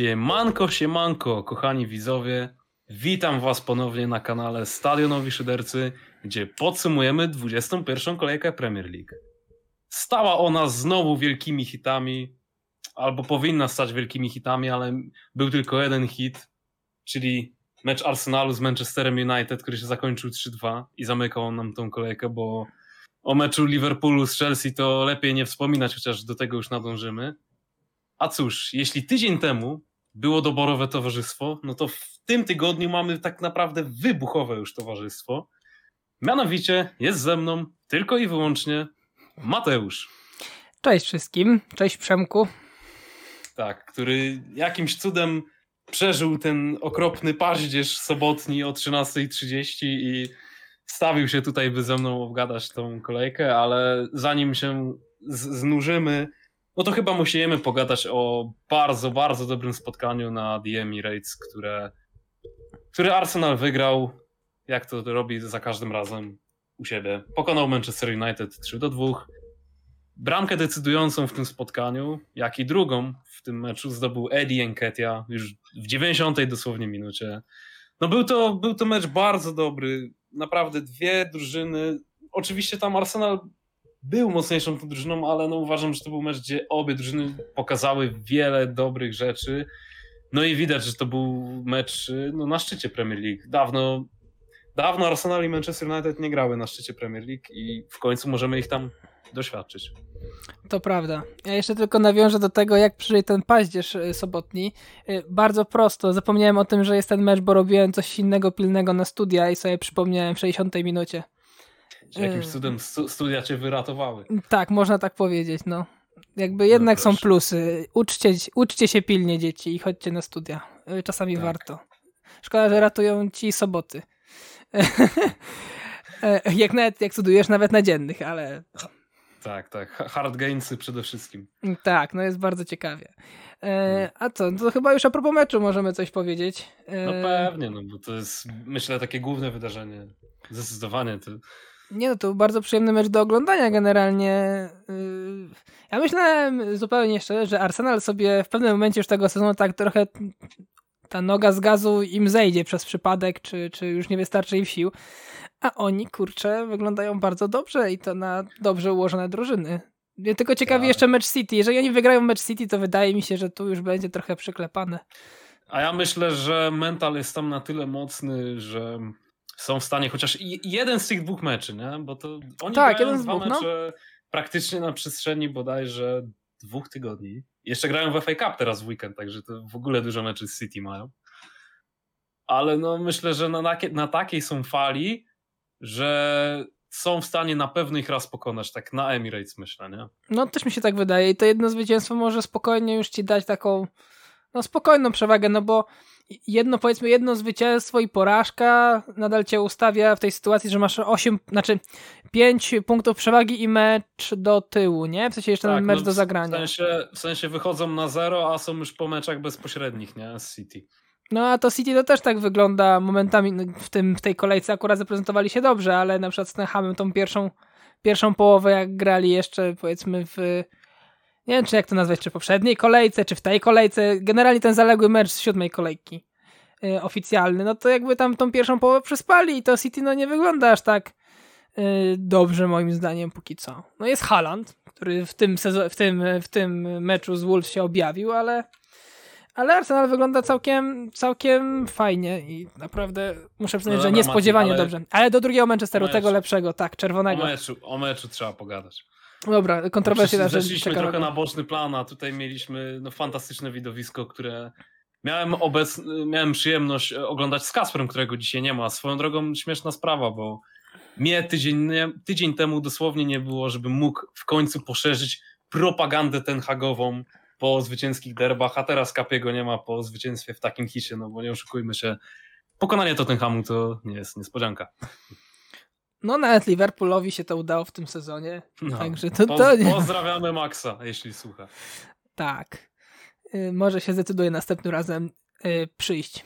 Siemanko, siemanko, kochani widzowie. Witam Was ponownie na kanale Stadionowi Szydercy, gdzie podsumujemy 21. kolejkę Premier League. Stała ona znowu wielkimi hitami, albo powinna stać wielkimi hitami, ale był tylko jeden hit, czyli mecz Arsenalu z Manchesterem United, który się zakończył 3-2 i zamykał nam tą kolejkę, bo o meczu Liverpoolu z Chelsea to lepiej nie wspominać, chociaż do tego już nadążymy. A cóż, jeśli tydzień temu było doborowe towarzystwo, no to w tym tygodniu mamy tak naprawdę wybuchowe już towarzystwo. Mianowicie jest ze mną tylko i wyłącznie Mateusz. Cześć wszystkim, cześć Przemku. Tak, który jakimś cudem przeżył ten okropny paździerz sobotni o 13.30 i stawił się tutaj, by ze mną obgadać tą kolejkę, ale zanim się znużymy, no to chyba musimy pogadać o bardzo, bardzo dobrym spotkaniu na The Emirates, które, które Arsenal wygrał, jak to robi za każdym razem u siebie. Pokonał Manchester United 3 do 2. Bramkę decydującą w tym spotkaniu, jak i drugą w tym meczu zdobył Eddie Enketia już w 90 dosłownie minucie. No był to, był to mecz bardzo dobry. Naprawdę dwie drużyny. Oczywiście tam Arsenal był mocniejszą drużyną, ale no uważam, że to był mecz, gdzie obie drużyny pokazały wiele dobrych rzeczy. No i widać, że to był mecz no, na szczycie Premier League. Dawno, dawno Arsenal i Manchester United nie grały na szczycie Premier League i w końcu możemy ich tam doświadczyć. To prawda. Ja jeszcze tylko nawiążę do tego, jak przyjdzie ten paździerz y, sobotni. Y, bardzo prosto. Zapomniałem o tym, że jest ten mecz, bo robiłem coś innego pilnego na studia i sobie przypomniałem w 60 minucie. Jakimś e. cudem studia cię wyratowały. Tak, można tak powiedzieć, no. Jakby jednak no są plusy. Uczcie, uczcie się pilnie dzieci i chodźcie na studia. E, czasami tak. warto. Szkoda, że ratują ci soboty. E, jak nawet, jak studujesz nawet na dziennych, ale... Tak, tak. Hard gainsy przede wszystkim. Tak, no jest bardzo ciekawie. E, a co, no to chyba już a propos meczu możemy coś powiedzieć. E... No pewnie, no bo to jest myślę takie główne wydarzenie. Zdecydowanie. To nie no, to był bardzo przyjemny mecz do oglądania generalnie. Y, ja myślałem zupełnie szczerze, że Arsenal sobie w pewnym momencie już tego sezonu tak trochę ta noga z gazu im zejdzie przez przypadek, czy, czy już nie wystarczy im sił. A oni, kurczę, wyglądają bardzo dobrze i to na dobrze ułożone drużyny. Mnie tylko ciekawi tak. jeszcze mecz City. Jeżeli oni wygrają mecz City, to wydaje mi się, że tu już będzie trochę przyklepane. A ja myślę, że mental jest tam na tyle mocny, że są w stanie chociaż jeden z tych dwóch meczy, nie? Bo to oni tak, jeden z dwóch, no. mecze no. praktycznie na przestrzeni bodajże dwóch tygodni. Jeszcze grają w FA Cup teraz w weekend, także to w ogóle dużo meczy z City mają. Ale no myślę, że na, na takiej są fali, że są w stanie na pewno ich raz pokonać, tak na Emirates myślę, nie? No też mi się tak wydaje i to jedno zwycięstwo może spokojnie już ci dać taką no spokojną przewagę, no bo jedno, powiedzmy, jedno zwycięstwo i porażka nadal cię ustawia w tej sytuacji, że masz 8, znaczy 5 punktów przewagi i mecz do tyłu, nie? W sensie jeszcze tak, mecz no, do zagrania. W sensie, w sensie wychodzą na zero, a są już po meczach bezpośrednich, nie? Z City. No a to City to też tak wygląda momentami no, w, tym, w tej kolejce akurat zaprezentowali się dobrze, ale na przykład z Tenhamem tą pierwszą, pierwszą połowę jak grali jeszcze powiedzmy w nie wiem, czy jak to nazwać, czy w poprzedniej kolejce, czy w tej kolejce, generalnie ten zaległy mecz z siódmej kolejki yy, oficjalny, no to jakby tam tą pierwszą połowę przespali i to City no nie wygląda aż tak yy, dobrze moim zdaniem póki co. No jest Haaland, który w tym, w tym, w tym meczu z Wolves się objawił, ale ale Arsenal wygląda całkiem, całkiem fajnie i naprawdę muszę przyznać, no że niespodziewanie ale... dobrze. Ale do drugiego Manchesteru, tego lepszego, tak, czerwonego. O meczu, o meczu trzeba pogadać. Dobra, kontrowersje na rzecz. Zeszliśmy trochę na boczny plan, a tutaj mieliśmy no, fantastyczne widowisko, które miałem, obec... miałem przyjemność oglądać z Kasprem, którego dzisiaj nie ma. Swoją drogą śmieszna sprawa, bo mnie tydzień, tydzień temu dosłownie nie było, żebym mógł w końcu poszerzyć propagandę tenhagową po zwycięskich derbach, a teraz Kapiego nie ma po zwycięstwie w takim hicie, no bo nie oszukujmy się, pokonanie Tottenhamu to nie jest niespodzianka. No nawet Liverpoolowi się to udało w tym sezonie. No, także to, to nie... Pozdrawiamy Maxa, jeśli słucha. Tak. Y, może się zdecyduje następnym razem y, przyjść.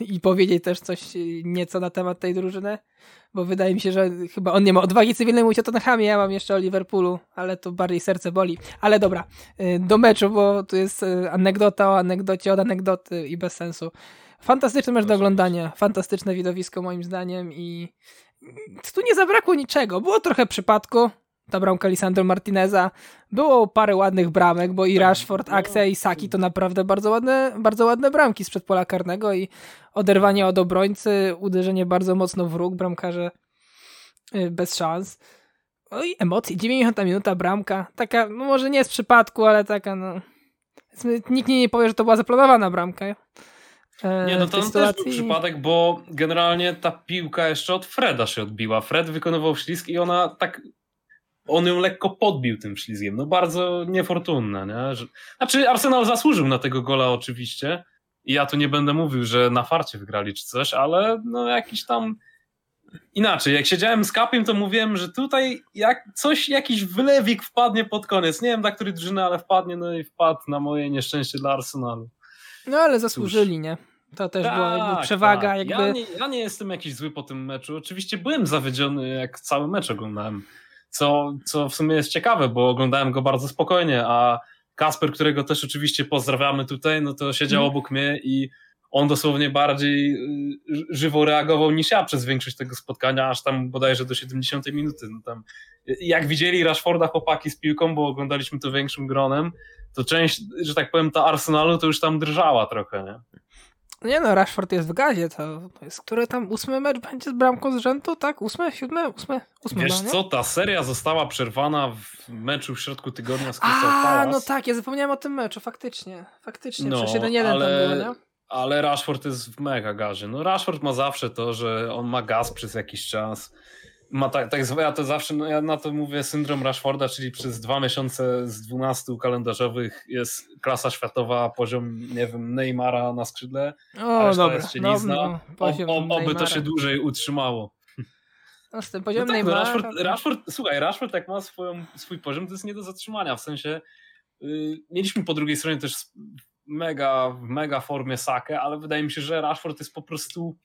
i powiedzieć też coś nieco na temat tej drużyny, bo wydaje mi się, że chyba on nie ma odwagi cywilnej mówić o Tottenhamie, ja mam jeszcze o Liverpoolu, ale to bardziej serce boli. Ale dobra, do meczu, bo tu jest anegdota o anegdocie od anegdoty i bez sensu. Fantastyczny mecz do oglądania, fantastyczne widowisko moim zdaniem i tu nie zabrakło niczego. Było trochę przypadku, ta bramka Lisandro Martineza. Było parę ładnych bramek, bo i tak, Rashford, no. akcja i Saki to naprawdę bardzo ładne, bardzo ładne bramki sprzed pola karnego i oderwanie od obrońcy, uderzenie bardzo mocno w róg, bramkarze y, bez szans. No i emocje, 90 minuta bramka, taka, no może nie z przypadku, ale taka no... Nikt nie powie, że to była zaplanowana bramka. E, nie, no to też był przypadek, bo generalnie ta piłka jeszcze od Freda się odbiła. Fred wykonywał ślizg i ona tak on ją lekko podbił tym ślizgiem. No bardzo niefortunna, nie? Znaczy Arsenal zasłużył na tego gola oczywiście i ja tu nie będę mówił, że na farcie wygrali czy coś, ale no jakiś tam inaczej. Jak siedziałem z Kapiem, to mówiłem, że tutaj jak coś, jakiś wylewik wpadnie pod koniec. Nie wiem dla której drużyny, ale wpadnie, no i wpadł na moje nieszczęście dla Arsenalu. No ale zasłużyli, Cóż. nie? To też tak, była jakby tak, przewaga. Tak. Jakby... Ja, nie, ja nie jestem jakiś zły po tym meczu. Oczywiście byłem zawiedziony, jak cały mecz oglądałem co, co w sumie jest ciekawe, bo oglądałem go bardzo spokojnie, a Kasper, którego też oczywiście pozdrawiamy tutaj, no to siedział mm. obok mnie i on dosłownie bardziej y, żywo reagował niż ja przez większość tego spotkania, aż tam bodajże do 70 minuty. No tam, jak widzieli Rashforda chłopaki z piłką, bo oglądaliśmy to większym gronem, to część, że tak powiem, ta Arsenalu to już tam drżała trochę, nie? Nie no, Rashford jest w gazie, to, jest, który tam ósmy mecz będzie z bramką z rzędu, tak? Ósmy, siódmy, ósmy, ósmy Wiesz no, co, ta seria została przerwana w meczu w środku tygodnia z Crystal A, no tak, ja zapomniałem o tym meczu, faktycznie, faktycznie, no, przecież 1-1 ale... tam było, nie? Ale Rashford jest w mega gazie. No Rashford ma zawsze to, że on ma gaz przez jakiś czas ma tak, tak ja to zawsze, no ja na to mówię syndrom Rashforda, czyli przez dwa miesiące z 12 kalendarzowych jest klasa światowa, poziom, nie wiem, Neymara na skrzydle, o, dobra, jest cienizna. No, no, oby to się dłużej utrzymało. No z tym poziomem no tak, Neymara... Rashford, Rashford, słuchaj, Rashford jak ma swoją, swój poziom, to jest nie do zatrzymania, w sensie yy, mieliśmy po drugiej stronie też mega, w mega formie Sakę, ale wydaje mi się, że Rashford jest po prostu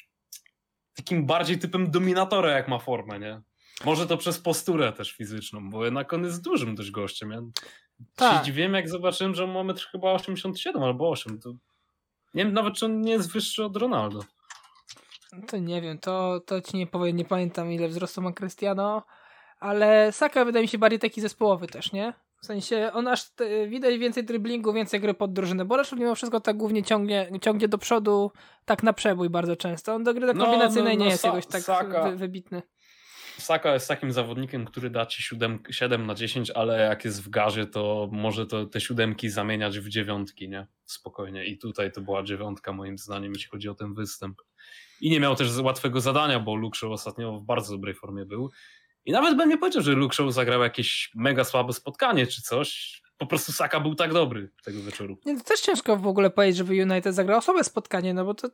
takim bardziej typem dominatora, jak ma formę, nie? Może to przez posturę też fizyczną, bo jednak on jest dużym dość gościem. Ja tak. się dziwiłem, jak zobaczyłem, że on ma metr chyba 87 albo 8. To nie wiem nawet, czy on nie jest wyższy od Ronaldo. To nie wiem, to, to ci nie powiem, nie pamiętam ile wzrostu ma Cristiano, ale Saka wydaje mi się bardziej taki zespołowy też, nie? W sensie on aż te, widać więcej driblingu, więcej gry pod drużynę, bo Rashford mimo wszystko tak głównie ciągnie, ciągnie do przodu, tak na przebój bardzo często. On do gry no, kombinacyjnej no, no, nie jest jakoś tak Saka, wy, wybitny. Saka jest takim zawodnikiem, który da ci 7, 7 na 10, ale jak jest w garze, to może to te siódemki zamieniać w dziewiątki, nie? Spokojnie. I tutaj to była dziewiątka moim zdaniem, jeśli chodzi o ten występ. I nie miał też łatwego zadania, bo Luke ostatnio w bardzo dobrej formie był. I nawet bym nie powiedział, że Luke Show zagrał jakieś mega słabe spotkanie czy coś. Po prostu Saka był tak dobry tego wieczoru. Nie, to też ciężko w ogóle powiedzieć, żeby United zagrał słabe spotkanie, no bo to...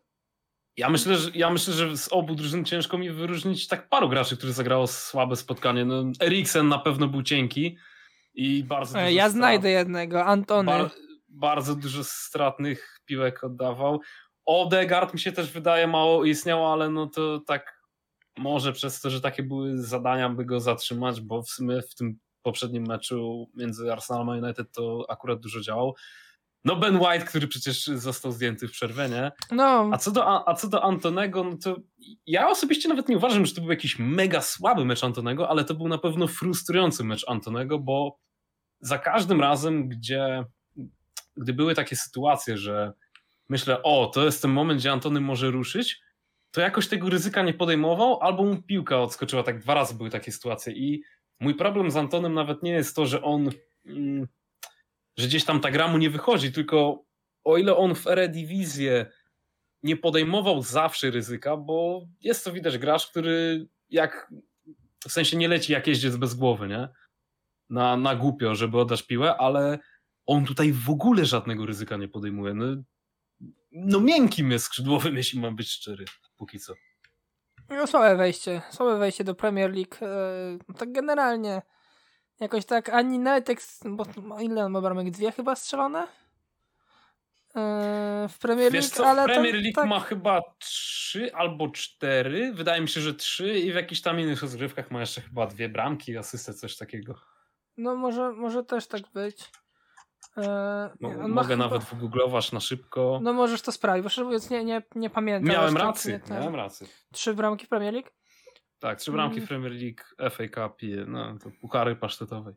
Ja myślę, że, ja myślę, że z obu drużyn ciężko mi wyróżnić tak paru graczy, którzy zagrało słabe spotkanie. No, Eriksen na pewno był cienki i bardzo e, Ja znajdę jednego, Antony. Bar, bardzo dużo stratnych piłek oddawał. Odegaard mi się też wydaje mało istniał, ale no to tak może przez to, że takie były zadania, by go zatrzymać, bo w sumie w tym poprzednim meczu między Arsenalem a United to akurat dużo działał. No Ben White, który przecież został zdjęty w przerwie, nie? No. A co do, a co do Antonego, no to ja osobiście nawet nie uważam, że to był jakiś mega słaby mecz Antonego, ale to był na pewno frustrujący mecz Antonego, bo za każdym razem, gdzie gdy były takie sytuacje, że myślę, o, to jest ten moment, gdzie Antony może ruszyć, to jakoś tego ryzyka nie podejmował, albo mu piłka odskoczyła. Tak dwa razy były takie sytuacje. I mój problem z Antonem nawet nie jest to, że on, mm, że gdzieś tam ta gra mu nie wychodzi, tylko o ile on w Eredivisie nie podejmował zawsze ryzyka, bo jest to widać gracz, który jak w sensie nie leci jak jeździec bez głowy, nie? Na, na głupio, żeby oddać piłę, ale on tutaj w ogóle żadnego ryzyka nie podejmuje. No, no miękkim jest skrzydłowym, jeśli mam być szczery póki co. No słabe wejście, słabe wejście do Premier League. E, tak generalnie jakoś tak ani nawet jak, bo ile on ma bramek? Dwie chyba strzelone? Yy, w Premier League, co, ale Premier League tak... ma chyba trzy albo cztery. Wydaje mi się, że trzy i w jakichś tam innych rozgrywkach ma jeszcze chyba dwie bramki, asystę, coś takiego. No może, może też tak być. Yy, mogę nawet wygooglować na szybko. No możesz to sprawdzić, bo szczerze mówiąc nie, nie, nie pamiętam. Miałem rację, miałem rację. Trzy bramki w Premier League? Tak, trzy bramki w mm. Premier League, FA Cup no, to puchary pasztetowej.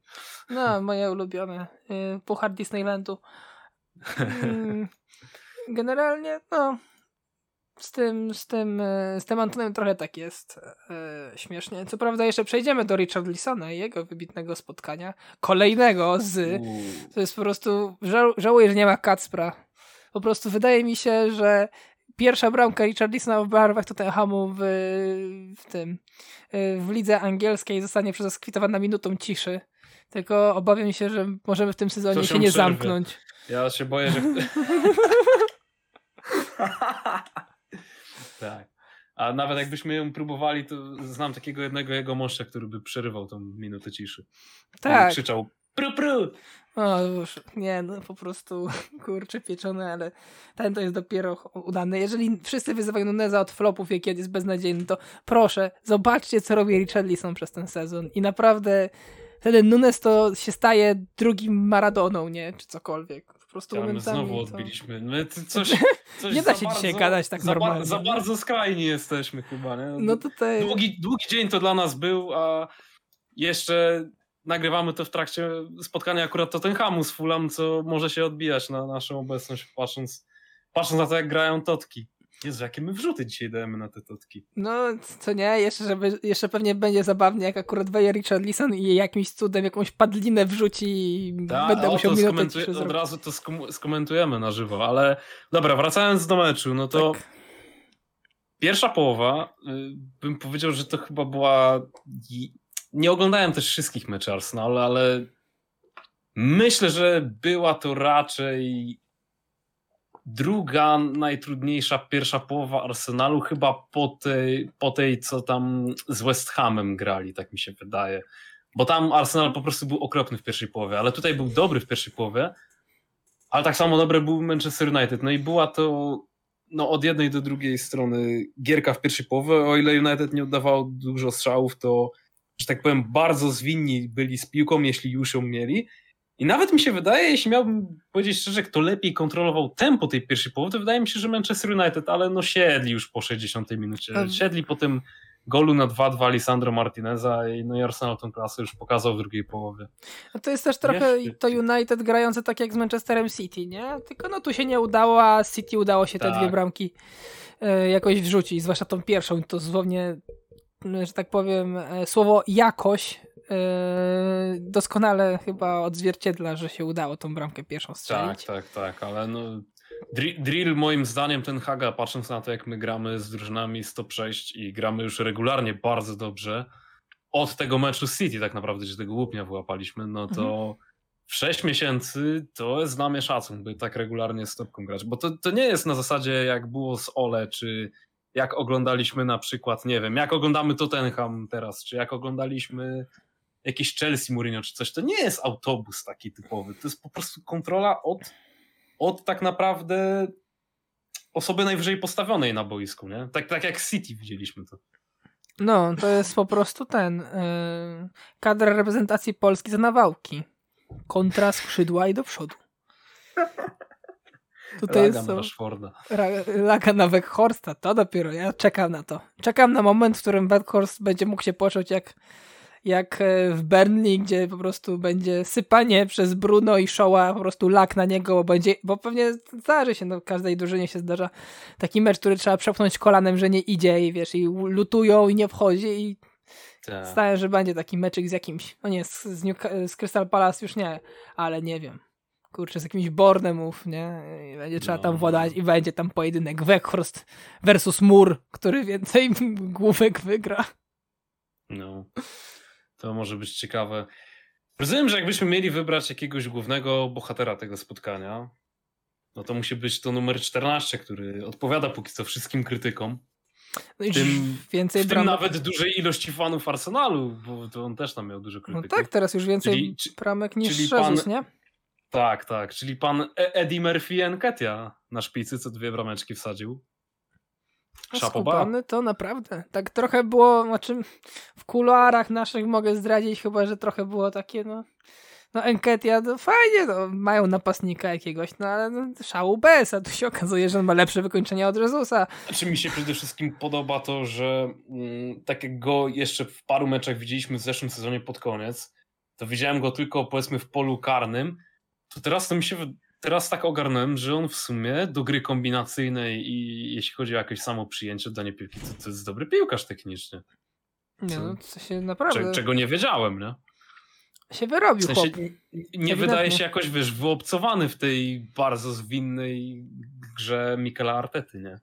No, moje ulubione. Y, puchar Disneylandu. Mm, generalnie, no, z tym, z tym, y, z tym Antonem trochę tak jest e, śmiesznie. Co prawda jeszcze przejdziemy do Richard Lisona i jego wybitnego spotkania. Kolejnego z... To jest po prostu... Żał, żałuję, że nie ma Kacpra. Po prostu wydaje mi się, że pierwsza bramka Richarlisona w barwach Tottenhamu w, w tym w lidze angielskiej zostanie przeskwitowana minutą ciszy. Tylko obawiam się, że możemy w tym sezonie się nie przerwie. zamknąć. Ja się boję, że. tak. A nawet jakbyśmy ją próbowali, to znam takiego jednego jego moszcza, który by przerywał tą minutę ciszy. Tak. krzyczał pru pru. O, już, nie, no po prostu kurczę pieczone, ale ten to jest dopiero udany. Jeżeli wszyscy wyzywają Nuneza od flopów, jak jest beznadziejny, to proszę, zobaczcie, co robi Richarlison przez ten sezon i naprawdę wtedy Nunes to się staje drugim Maradoną, nie? Czy cokolwiek. Prostu ja, znowu odbiliśmy. My coś, coś nie da się dzisiaj gadać tak za normalnie. Za, bardzo skrajni jesteśmy chyba, nie? No tutaj... Długi, długi dzień to dla nas był, a jeszcze nagrywamy to w trakcie spotkania akurat Tottenhamu z Fulham, co może się odbijać na naszą obecność, patrząc, patrząc na to, jak grają Totki. Jezu, jakie my wrzuty dzisiaj dajemy na te Totki. No, co nie, jeszcze, żeby, jeszcze pewnie będzie zabawnie, jak akurat weje Richarlison i jakimś cudem jakąś padlinę wrzuci i Ta, będę musiał minutę skomentuj- Od razu to skom- skomentujemy na żywo, ale dobra, wracając do meczu, no to tak. pierwsza połowa, y, bym powiedział, że to chyba była nie oglądałem też wszystkich meczy Arsenalu, ale myślę, że była to raczej druga najtrudniejsza pierwsza połowa Arsenalu, chyba po tej, po tej co tam z West Hamem grali, tak mi się wydaje. Bo tam Arsenal po prostu był okropny w pierwszej połowie, ale tutaj był dobry w pierwszej połowie, ale tak samo dobre był Manchester United. No i była to no, od jednej do drugiej strony gierka w pierwszej połowie. O ile United nie oddawał dużo strzałów, to że tak powiem, bardzo zwinni byli z piłką, jeśli już ją mieli. I nawet mi się wydaje, jeśli miałbym powiedzieć szczerze, kto lepiej kontrolował tempo tej pierwszej połowy, to wydaje mi się, że Manchester United, ale no siedli już po 60 minucie. Siedli po tym golu na 2-2 Lisandro Martineza i no i Arsenal tą klasę już pokazał w drugiej połowie. No to jest też trochę to United grające tak jak z Manchesterem City, nie? Tylko no tu się nie udało, a City udało się te tak. dwie bramki y, jakoś wrzucić, zwłaszcza tą pierwszą, to dosłownie że tak powiem, e, słowo jakoś doskonale chyba odzwierciedla, że się udało tą bramkę pierwszą strzelić. Tak, tak, tak, ale no drill moim zdaniem ten Haga, patrząc na to jak my gramy z drużynami 106 i gramy już regularnie bardzo dobrze, od tego meczu City tak naprawdę, że tego łupnia wyłapaliśmy, no to mhm. w 6 miesięcy to jest dla mnie szacun, by tak regularnie z topką grać, bo to, to nie jest na zasadzie jak było z Ole, czy jak oglądaliśmy na przykład, nie wiem, jak oglądamy Tottenham teraz, czy jak oglądaliśmy jakiś Chelsea Mourinho, czy coś, to nie jest autobus taki typowy, to jest po prostu kontrola od, od tak naprawdę osoby najwyżej postawionej na boisku, nie? Tak, tak jak City widzieliśmy to. No, to jest po prostu ten yy, kadr reprezentacji Polski za nawałki. Kontra skrzydła i do przodu. Tutaj Laga są... Rashforda. Laga na Weghorsta, to dopiero, ja czekam na to. Czekam na moment, w którym Weghorst będzie mógł się poczuć jak, jak e, w Burnley, gdzie po prostu będzie sypanie przez Bruno i Showa, po prostu lak na niego, bo będzie, bo pewnie zdarzy się, no w każdej drużynie się zdarza taki mecz, który trzeba przepchnąć kolanem, że nie idzie i wiesz, i lutują i nie wchodzi i tak. Stałem, że będzie taki meczyk z jakimś, no nie, z, z, New, z Crystal Palace już nie, ale nie wiem kurczę, z jakimś Bornemów, nie? I będzie trzeba no. tam władać i będzie tam pojedynek Weghorst versus Mur, który więcej główek wygra. No, to może być ciekawe. Rozumiem, że jakbyśmy mieli wybrać jakiegoś głównego bohatera tego spotkania, no to musi być to numer 14, który odpowiada póki co wszystkim krytykom. No i tym, więcej w tym nawet dużej ilości fanów Arsenalu, bo to on też tam miał dużo krytyków. No tak, teraz już więcej czyli, bramek niż Jezus, nie? Tak, tak, czyli pan e- Eddie Murphy Enketia na szpicy, co dwie brameczki wsadził. Szapobany to naprawdę. Tak trochę było, znaczy w kuluarach naszych mogę zdradzić chyba, że trochę było takie, no no Enketia, no fajnie, no, mają napastnika jakiegoś, no ale no, szału bez, a tu się okazuje, że on ma lepsze wykończenie od Jezusa. Znaczy mi się przede wszystkim podoba to, że mm, tak jak go jeszcze w paru meczach widzieliśmy w zeszłym sezonie pod koniec, to widziałem go tylko powiedzmy w polu karnym, to teraz to mi się teraz tak ogarnąłem, że on w sumie do gry kombinacyjnej i jeśli chodzi o jakieś samo przyjęcie, danie piłki, to, to jest dobry piłkarz technicznie. Nie, no to się naprawdę... Czego nie wiedziałem, nie? się wyrobił. W sensie, nie wydaje się jakoś, wiesz, wyobcowany w tej bardzo zwinnej grze Mikela Artety, nie?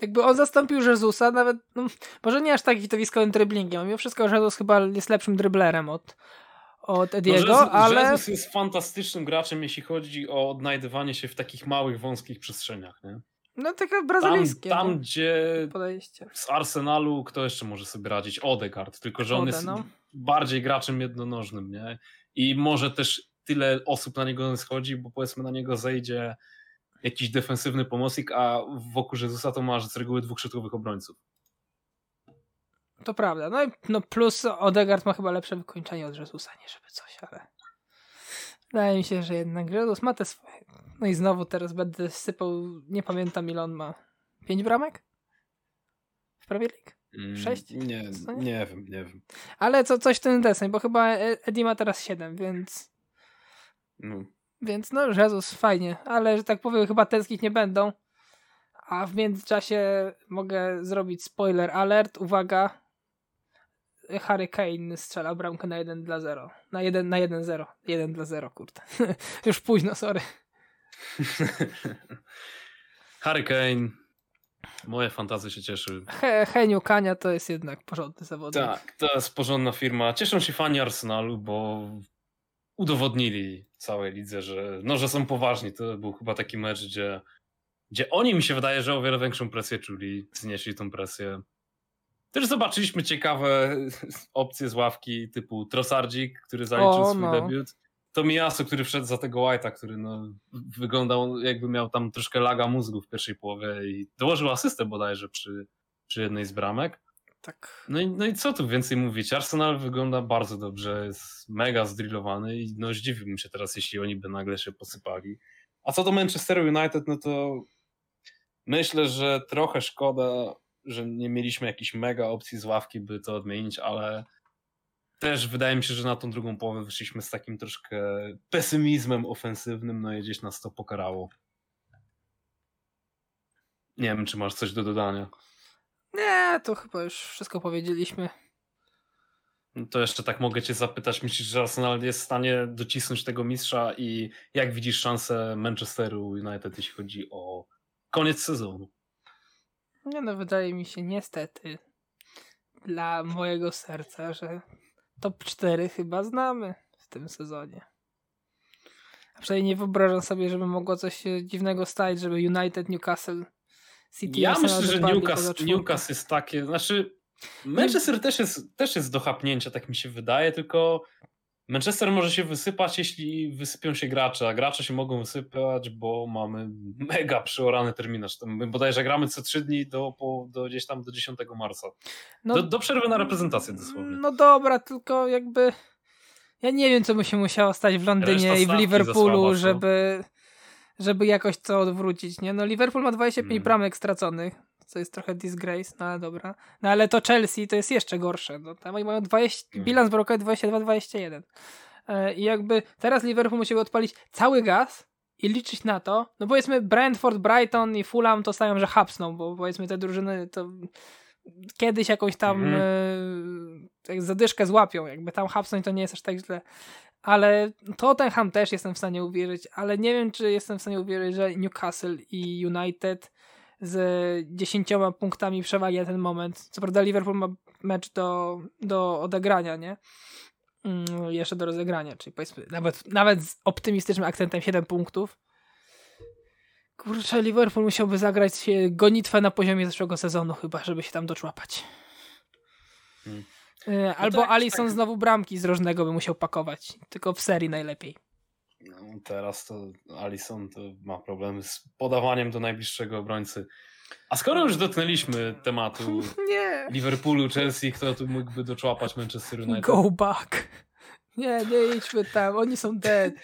Jakby on zastąpił Jezusa, nawet, no, może nie aż tak widowiskowym dribblingiem, mimo wszystko Jezus chyba jest lepszym driblerem od, od Ediego, no, ale... Jezus jest fantastycznym graczem, jeśli chodzi o odnajdywanie się w takich małych, wąskich przestrzeniach, nie? No takie brazylijskie. Tam, tam gdzie podejście. z Arsenalu kto jeszcze może sobie radzić? Odegaard, tylko że on Ode, jest no. bardziej graczem jednonożnym, nie? I może też tyle osób na niego schodzi, bo powiedzmy na niego zejdzie jakiś defensywny pomocnik, a wokół Jezusa to masz z reguły dwóch szczytowych obrońców. To prawda. No i no plus Odegaard ma chyba lepsze wykończenie od Jezusa, nie żeby coś, ale wydaje mi się, że jednak Jezus ma te swoje no i znowu teraz będę sypał, nie pamiętam ile on ma. Pięć bramek? W Premier League? Mm, Sześć? Mm, nie, nie wiem, nie wiem. Ale co, coś w ten deseń, bo chyba e- Eddie ma teraz siedem, więc... No. Więc no, Jezus, fajnie, ale że tak powiem, chyba tęsknić nie będą. A w międzyczasie mogę zrobić spoiler alert. Uwaga, Harry Kane strzela bramkę na 1 dla 0. Na 1 na 1 0. 1 dla 0, kurde. Już późno, sorry. Harry Kane. Moje fantazje się cieszy. He, Heniu Kania to jest jednak porządny zawodnik. Tak, to jest porządna firma. Cieszą się fani Arsenalu, bo udowodnili całej lidze, że, no, że są poważni. To był chyba taki mecz, gdzie, gdzie oni mi się wydaje, że o wiele większą presję czuli, znieśli tą presję. Też zobaczyliśmy ciekawe opcje z ławki typu Trossardzik, który zaliczył o, swój no. debiut to Miasu, który wszedł za tego White'a, który no, wyglądał jakby miał tam troszkę laga mózgu w pierwszej połowie i dołożył asystę bodajże przy, przy jednej z bramek. Tak. No i, no i co tu więcej mówić? Arsenal wygląda bardzo dobrze, jest mega zdrillowany i no zdziwiłbym się teraz, jeśli oni by nagle się posypali. A co do Manchester United, no to myślę, że trochę szkoda, że nie mieliśmy jakichś mega opcji z ławki, by to odmienić, ale też wydaje mi się, że na tą drugą połowę wyszliśmy z takim troszkę pesymizmem ofensywnym, no i gdzieś nas to pokarało. Nie wiem, czy masz coś do dodania. Nie, to chyba już wszystko powiedzieliśmy. No to jeszcze tak mogę cię zapytać, myślisz, że Arsenal jest w stanie docisnąć tego mistrza i jak widzisz szansę Manchesteru United, jeśli chodzi o koniec sezonu? Nie no, wydaje mi się niestety dla mojego serca, że top 4 chyba znamy w tym sezonie. A przynajmniej nie wyobrażam sobie, żeby mogło coś dziwnego stać, żeby United, Newcastle, City, Ja myślę, że Newcastle, Newcastle jest takie, znaczy Manchester też jest, też jest do chapnięcia, tak mi się wydaje, tylko Manchester może się wysypać, jeśli wysypią się gracze, a gracze się mogą wysypać, bo mamy mega przeorany terminarz. My bodajże gramy co trzy dni do, po, do gdzieś tam do 10 marca. No, do, do przerwy na reprezentację dosłownie. No dobra, tylko jakby ja nie wiem, co by się musiało stać w Londynie i w Liverpoolu, słaba, żeby, żeby jakoś to odwrócić. Nie? No Liverpool ma 25 hmm. bramek straconych co jest trochę disgrace, no ale dobra. No ale to Chelsea to jest jeszcze gorsze. No, tam mają 20, mhm. bilans brokowy 22-21. E, I jakby teraz Liverpool musi odpalić cały gaz i liczyć na to, no powiedzmy Brentford, Brighton i Fulham to stają, że hapsną, bo powiedzmy te drużyny to kiedyś jakąś tam mm. e, zadyszkę złapią, jakby tam hapsnąć to nie jest aż tak źle. Ale Tottenham też jestem w stanie uwierzyć, ale nie wiem, czy jestem w stanie uwierzyć, że Newcastle i United z 10 punktami przewagi na ten moment. Co prawda Liverpool ma mecz do, do odegrania, nie? Mm, jeszcze do rozegrania, czyli powiedzmy nawet, nawet z optymistycznym akcentem 7 punktów. Kurczę, Liverpool musiałby zagrać gonitwę na poziomie zeszłego sezonu chyba, żeby się tam doczłapać. Hmm. E, no albo tak, Alison tak. znowu bramki z rożnego by musiał pakować. Tylko w serii najlepiej. No, teraz to Alison to ma problemy z podawaniem do najbliższego obrońcy. A skoro już dotknęliśmy tematu Nie. Liverpoolu, Chelsea, kto tu mógłby doczłapać Manchester United? Go back. Nie, nie idźmy tam, oni są dead.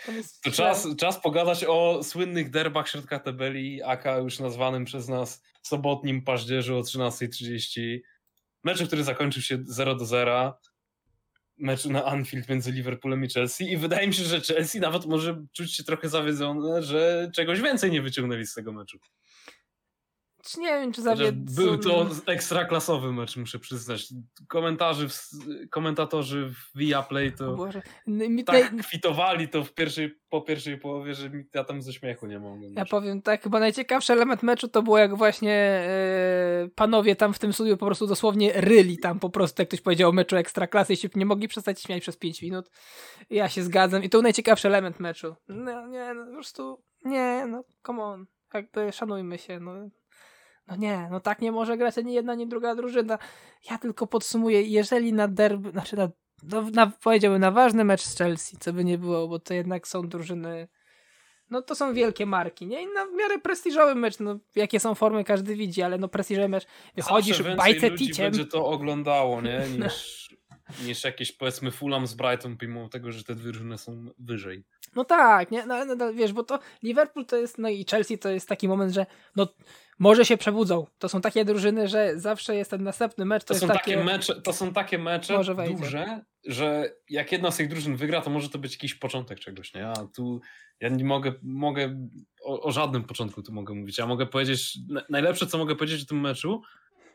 To czas, czas pogadać o słynnych derbach środka tabeli, aka już nazwanym przez nas sobotnim paździerzu o 13.30. Meczu, który zakończył się 0 do 0. Meczu na Anfield między Liverpoolem i Chelsea. I wydaje mi się, że Chelsea nawet może czuć się trochę zawiedzone, że czegoś więcej nie wyciągnęli z tego meczu. Czy nie wiem, czy zawiedzą... Był to ekstraklasowy mecz, muszę przyznać. Komentarzy, w, komentatorzy w Viaplay to tak naj- kwitowali to w pierwszej, po pierwszej połowie, że ja tam ze śmiechu nie mogłem. Ja powiem tak, chyba najciekawszy element meczu to było jak właśnie e, panowie tam w tym studiu po prostu dosłownie ryli tam po prostu, jak ktoś powiedział o meczu Ekstraklasy i się nie mogli przestać śmiać przez 5 minut. Ja się zgadzam i to był najciekawszy element meczu. No nie, no po prostu nie, no come on. Jakby szanujmy się, no. No nie, no tak nie może grać ani jedna, ani druga drużyna. Ja tylko podsumuję, jeżeli na derby, znaczy na, no, na powiedziałbym na ważny mecz z Chelsea, co by nie było, bo to jednak są drużyny no to są wielkie marki, nie? I na miarę prestiżowy mecz, no jakie są formy każdy widzi, ale no prestiżowy mecz, wychodzisz Zawsze w więcej bajce ludzi ticiem, będzie to oglądało, nie? Niż, niż jakieś powiedzmy Fulham z Brighton, pomimo tego, że te drużyny są wyżej. no tak, nie? No, no, no wiesz, bo to Liverpool to jest, no i Chelsea to jest taki moment, że no może się przebudzą. To są takie drużyny, że zawsze jest ten następny mecz, to, To jest są takie... takie mecze, to są takie mecze duże, że jak jedna z tych drużyn wygra, to może to być jakiś początek czegoś, nie? A tu ja nie mogę, mogę o, o żadnym początku tu mogę mówić. Ja mogę powiedzieć, na- najlepsze co mogę powiedzieć o tym meczu,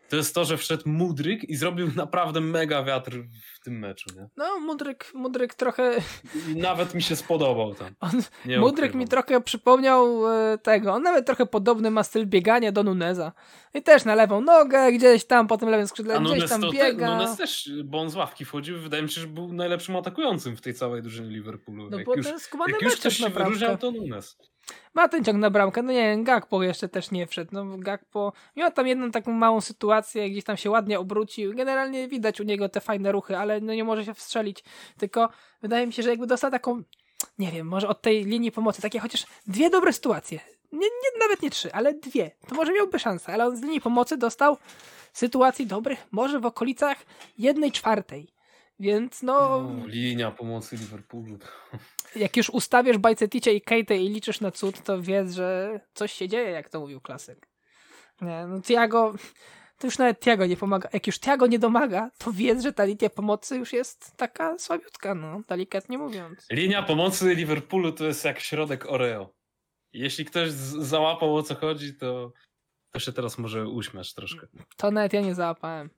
to jest to, że wszedł Mudryk i zrobił naprawdę mega wiatr w tym meczu, nie? No Mudryk, Mudryk trochę... Nawet mi się spodobał tam. On, Mudryk mi trochę przypomniał e, tego, on nawet trochę podobny ma styl biegania do Nuneza. I też na lewą nogę gdzieś tam, po tym lewym skrzydle A gdzieś Nunes, tam to te, biega. Nunes też, bo on z ławki wchodził, wydaje mi się, że był najlepszym atakującym w tej całej drużynie Liverpoolu. No jak bo już, jest skubany jak już ktoś się wyróżniał, to Nunes. Ma ten ciąg na bramkę, no nie wiem, Gakpo jeszcze też nie wszedł, no Gakpo miał tam jedną taką małą sytuację, gdzieś tam się ładnie obrócił, generalnie widać u niego te fajne ruchy, ale no nie może się wstrzelić, tylko wydaje mi się, że jakby dostał taką, nie wiem, może od tej linii pomocy, takie chociaż dwie dobre sytuacje, nie, nie, nawet nie trzy, ale dwie, to może miałby szansę, ale on z linii pomocy dostał sytuacji dobrych, może w okolicach jednej czwartej. Więc no, O, linia pomocy Liverpoolu. jak już ustawiasz Bajceticie i Kate i liczysz na cud, to wiedz, że coś się dzieje, jak to mówił klasyk. Nie, no Tiago, to już nawet Tiago nie pomaga. Jak już Tiago nie domaga, to wiedz, że ta linia pomocy już jest taka słabiutka, no, delikatnie mówiąc. Linia pomocy Liverpoolu to jest jak środek Oreo. Jeśli ktoś załapał o co chodzi, to, to się teraz może uśmiać troszkę. To nawet ja nie załapałem.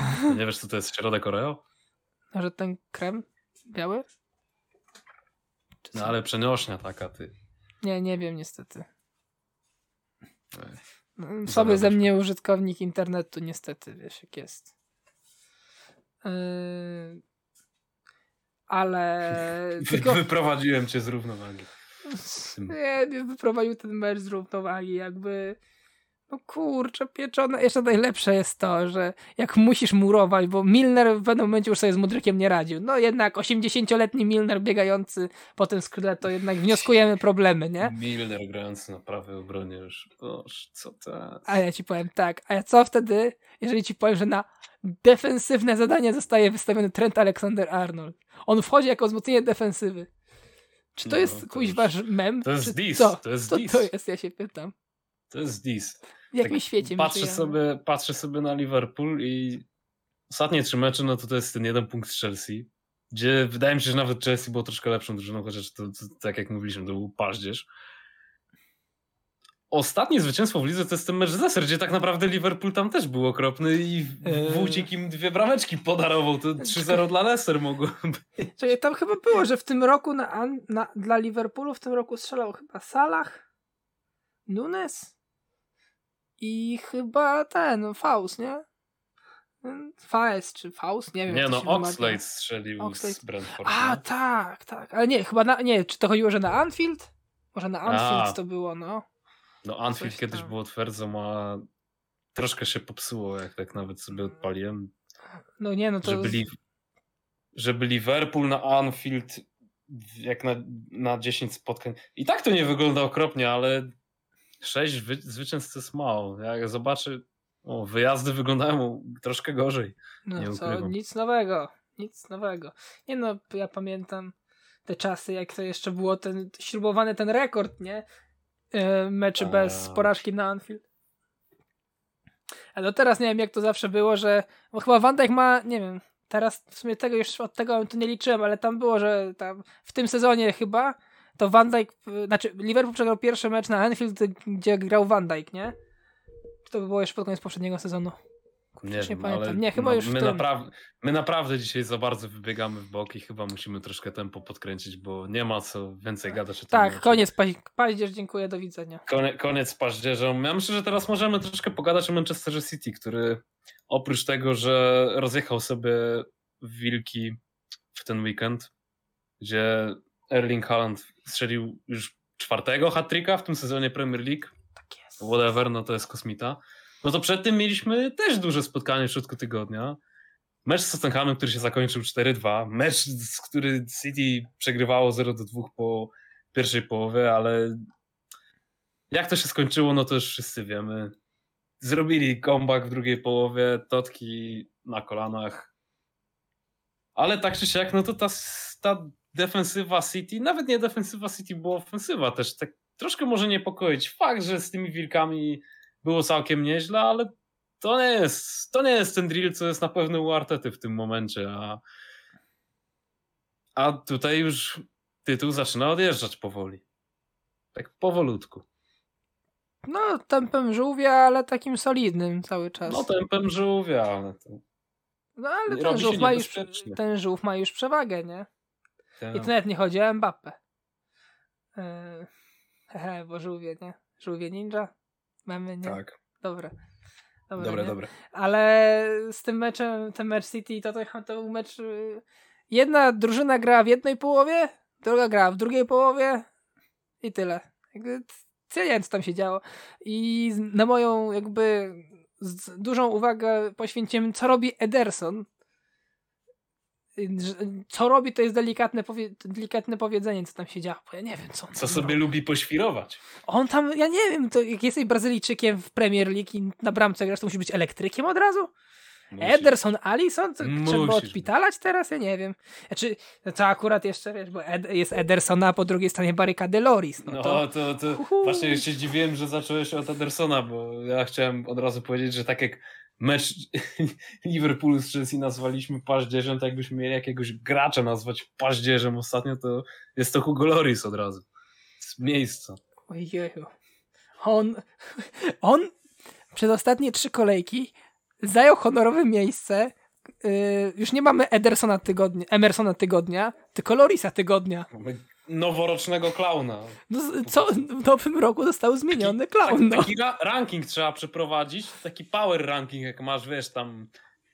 Nie wiesz, co to jest środek Oreo? Że ten krem biały? Czy No co? ale przenośnia taka, ty. Nie, nie wiem niestety. Ej, No, Słaby ze mnie użytkownik internetu, niestety, wiesz jak jest. Yy... Ale... Tylko... Wyprowadziłem cię z równowagi. Nie, nie wyprowadził ten mecz z równowagi, jakby. No kurczę, pieczone. Jeszcze najlepsze jest to, że jak musisz murować, bo Milner w pewnym momencie już sobie z Mudrykiem nie radził. No jednak 80-letni Milner biegający po tym skrzydle, to jednak wnioskujemy problemy, nie? Milner grający na prawej obronie już. Boż, co to? A ja ci powiem tak, a ja co wtedy, jeżeli ci powiem, że na defensywne zadanie zostaje wystawiony Trent Alexander-Arnold? On wchodzi jako wzmocnienie defensywy. Czy to No, jest to kuźwasz mem? to jest dis, to jest co dis. to jest, ja się pytam. To jest dis. W jakim świecie my patrzę sobie, patrzę sobie na Liverpool i ostatnie trzy mecze, no to to jest ten jeden punkt z Chelsea, gdzie wydaje mi się, że nawet Chelsea było troszkę lepszą drużyną, chociaż to, to tak jak mówiliśmy, to był paździerz. Ostatnie zwycięstwo w lidze to jest ten mecz z Leicester, gdzie tak naprawdę Liverpool tam też był okropny i Eee. Wójcik im dwie brameczki podarował. To 3-0 dla Leicester mogło być. Czyli tam chyba było, że w tym roku na, na, dla Liverpoolu w tym roku strzelał chyba Salah, Nunes i chyba ten, Faust, nie? Faust czy Faust? Nie wiem. Nie no. Oxlade strzelił Oxlade. z Brentford. A, no. tak, tak. Ale nie, chyba na, nie, czy to chodziło, że na Anfield? Może na Anfield A. to było, no. No Anfield Coś kiedyś tam. było twierdzą, a troszkę się popsuło, jak tak nawet sobie odpaliłem. No nie, no to... Żeby, li... żeby Liverpool na Anfield jak na, na 10 spotkań. I tak to nie wygląda okropnie, ale 6 wy, jest mało. Jak zobaczę, o, wyjazdy wyglądają troszkę gorzej. No nie co, ukrywam. nic nowego, nic nowego. Nie no, ja pamiętam te czasy, jak to jeszcze było ten śrubowany ten rekord, nie? E, meczy bez A. porażki na Anfield. A do teraz nie wiem, jak to zawsze było, że bo chyba Van Dijk ma, nie wiem, teraz w sumie tego już od tego to nie liczyłem, ale tam było, że tam w tym sezonie chyba to Van Dijk, znaczy Liverpool przegrał pierwszy mecz na Anfield, gdzie grał Van Dijk, nie? Czy to było jeszcze pod koniec poprzedniego sezonu? Nie, Już nie wiem, pamiętam. Nie, chyba no, już my, tym. napraw- my naprawdę dzisiaj za bardzo wybiegamy w bok i chyba musimy troszkę tempo podkręcić, bo nie ma co więcej gadać o tym Tak, koniec paź- paździerz, dziękuję, do widzenia. Konie, koniec paździerza. Ja myślę, że teraz możemy troszkę pogadać o Manchesterze City, który oprócz tego, że rozjechał sobie wilki w ten weekend, gdzie Erling Haaland strzelił już czwartego hat-tricka w tym sezonie Premier League, Tak jest. whatever, no to jest kosmita. No to przed tym mieliśmy też duże spotkanie w środku tygodnia. Mecz z Tottenhamem, który się zakończył 4-2. Mecz, z który City przegrywało 0-2 po pierwszej połowie, ale jak to się skończyło, no to już wszyscy wiemy. Zrobili comeback w drugiej połowie, Totki na kolanach. Ale tak czy siak, no to ta, ta defensywa City, nawet nie defensywa City, była ofensywa też. Tak troszkę może niepokoić. Fakt, że z tymi wilkami było całkiem nieźle, ale to nie jest, to nie jest ten drill, co jest na pewno u Artety w tym momencie, a, a tutaj już tytuł zaczyna odjeżdżać powoli. Tak powolutku. No, tempem żółwia, ale takim solidnym cały czas. No tempem żółwia, ale to... No ale ten żółw, ma już, ten żółw ma już przewagę, nie? I to nawet nie chodzi o Mbappé. Yy, hehe, bo żółwie, nie? Żółwie ninja? Mamy, nie? Tak, Dobra. Dobra, dobre, nie? dobre. Ale z tym meczem, ten mecz City, to, to, to był mecz... yy, Jedna drużyna gra w jednej połowie, druga gra w drugiej połowie i tyle. Jakby, ja nie wiem, co tam się działo. I na moją jakby dużą uwagę poświęciłem, co robi Ederson. Co robi, to jest delikatne, powie, delikatne powiedzenie, co tam się działo, bo ja nie wiem, co on Co sobie robi. lubi poświrować. On tam, ja nie wiem, to jak jesteś Brazylijczykiem w Premier League i na bramce grasz, to musisz być elektrykiem od razu? Musisz. Ederson, Alisson? Co, trzeba odpitalać teraz? Ja nie wiem. Znaczy, no to akurat jeszcze, wiesz, bo Ed, jest Edersona, a po drugiej stronie barykady Loris. No, No to, to, to właśnie się dziwiłem, że zacząłeś od Edersona, bo ja chciałem od razu powiedzieć, że tak jak mecz Liverpoolu z Chelsea nazwaliśmy paździerzem, tak jakbyśmy mieli jakiegoś gracza nazwać paździerzem ostatnio, to jest to Hugo Loris od razu. Z miejsca. Ojeju. On, on przez ostatnie trzy kolejki zajął honorowe miejsce. Yy, już nie mamy Edersona tygodnia, Emersona tygodnia, tylko Lorisa tygodnia. Mamy noworocznego klauna. No, co w nowym roku został zmieniony klaun. No. Taki ra ranking trzeba przeprowadzić, taki power ranking, jak masz, wiesz, tam...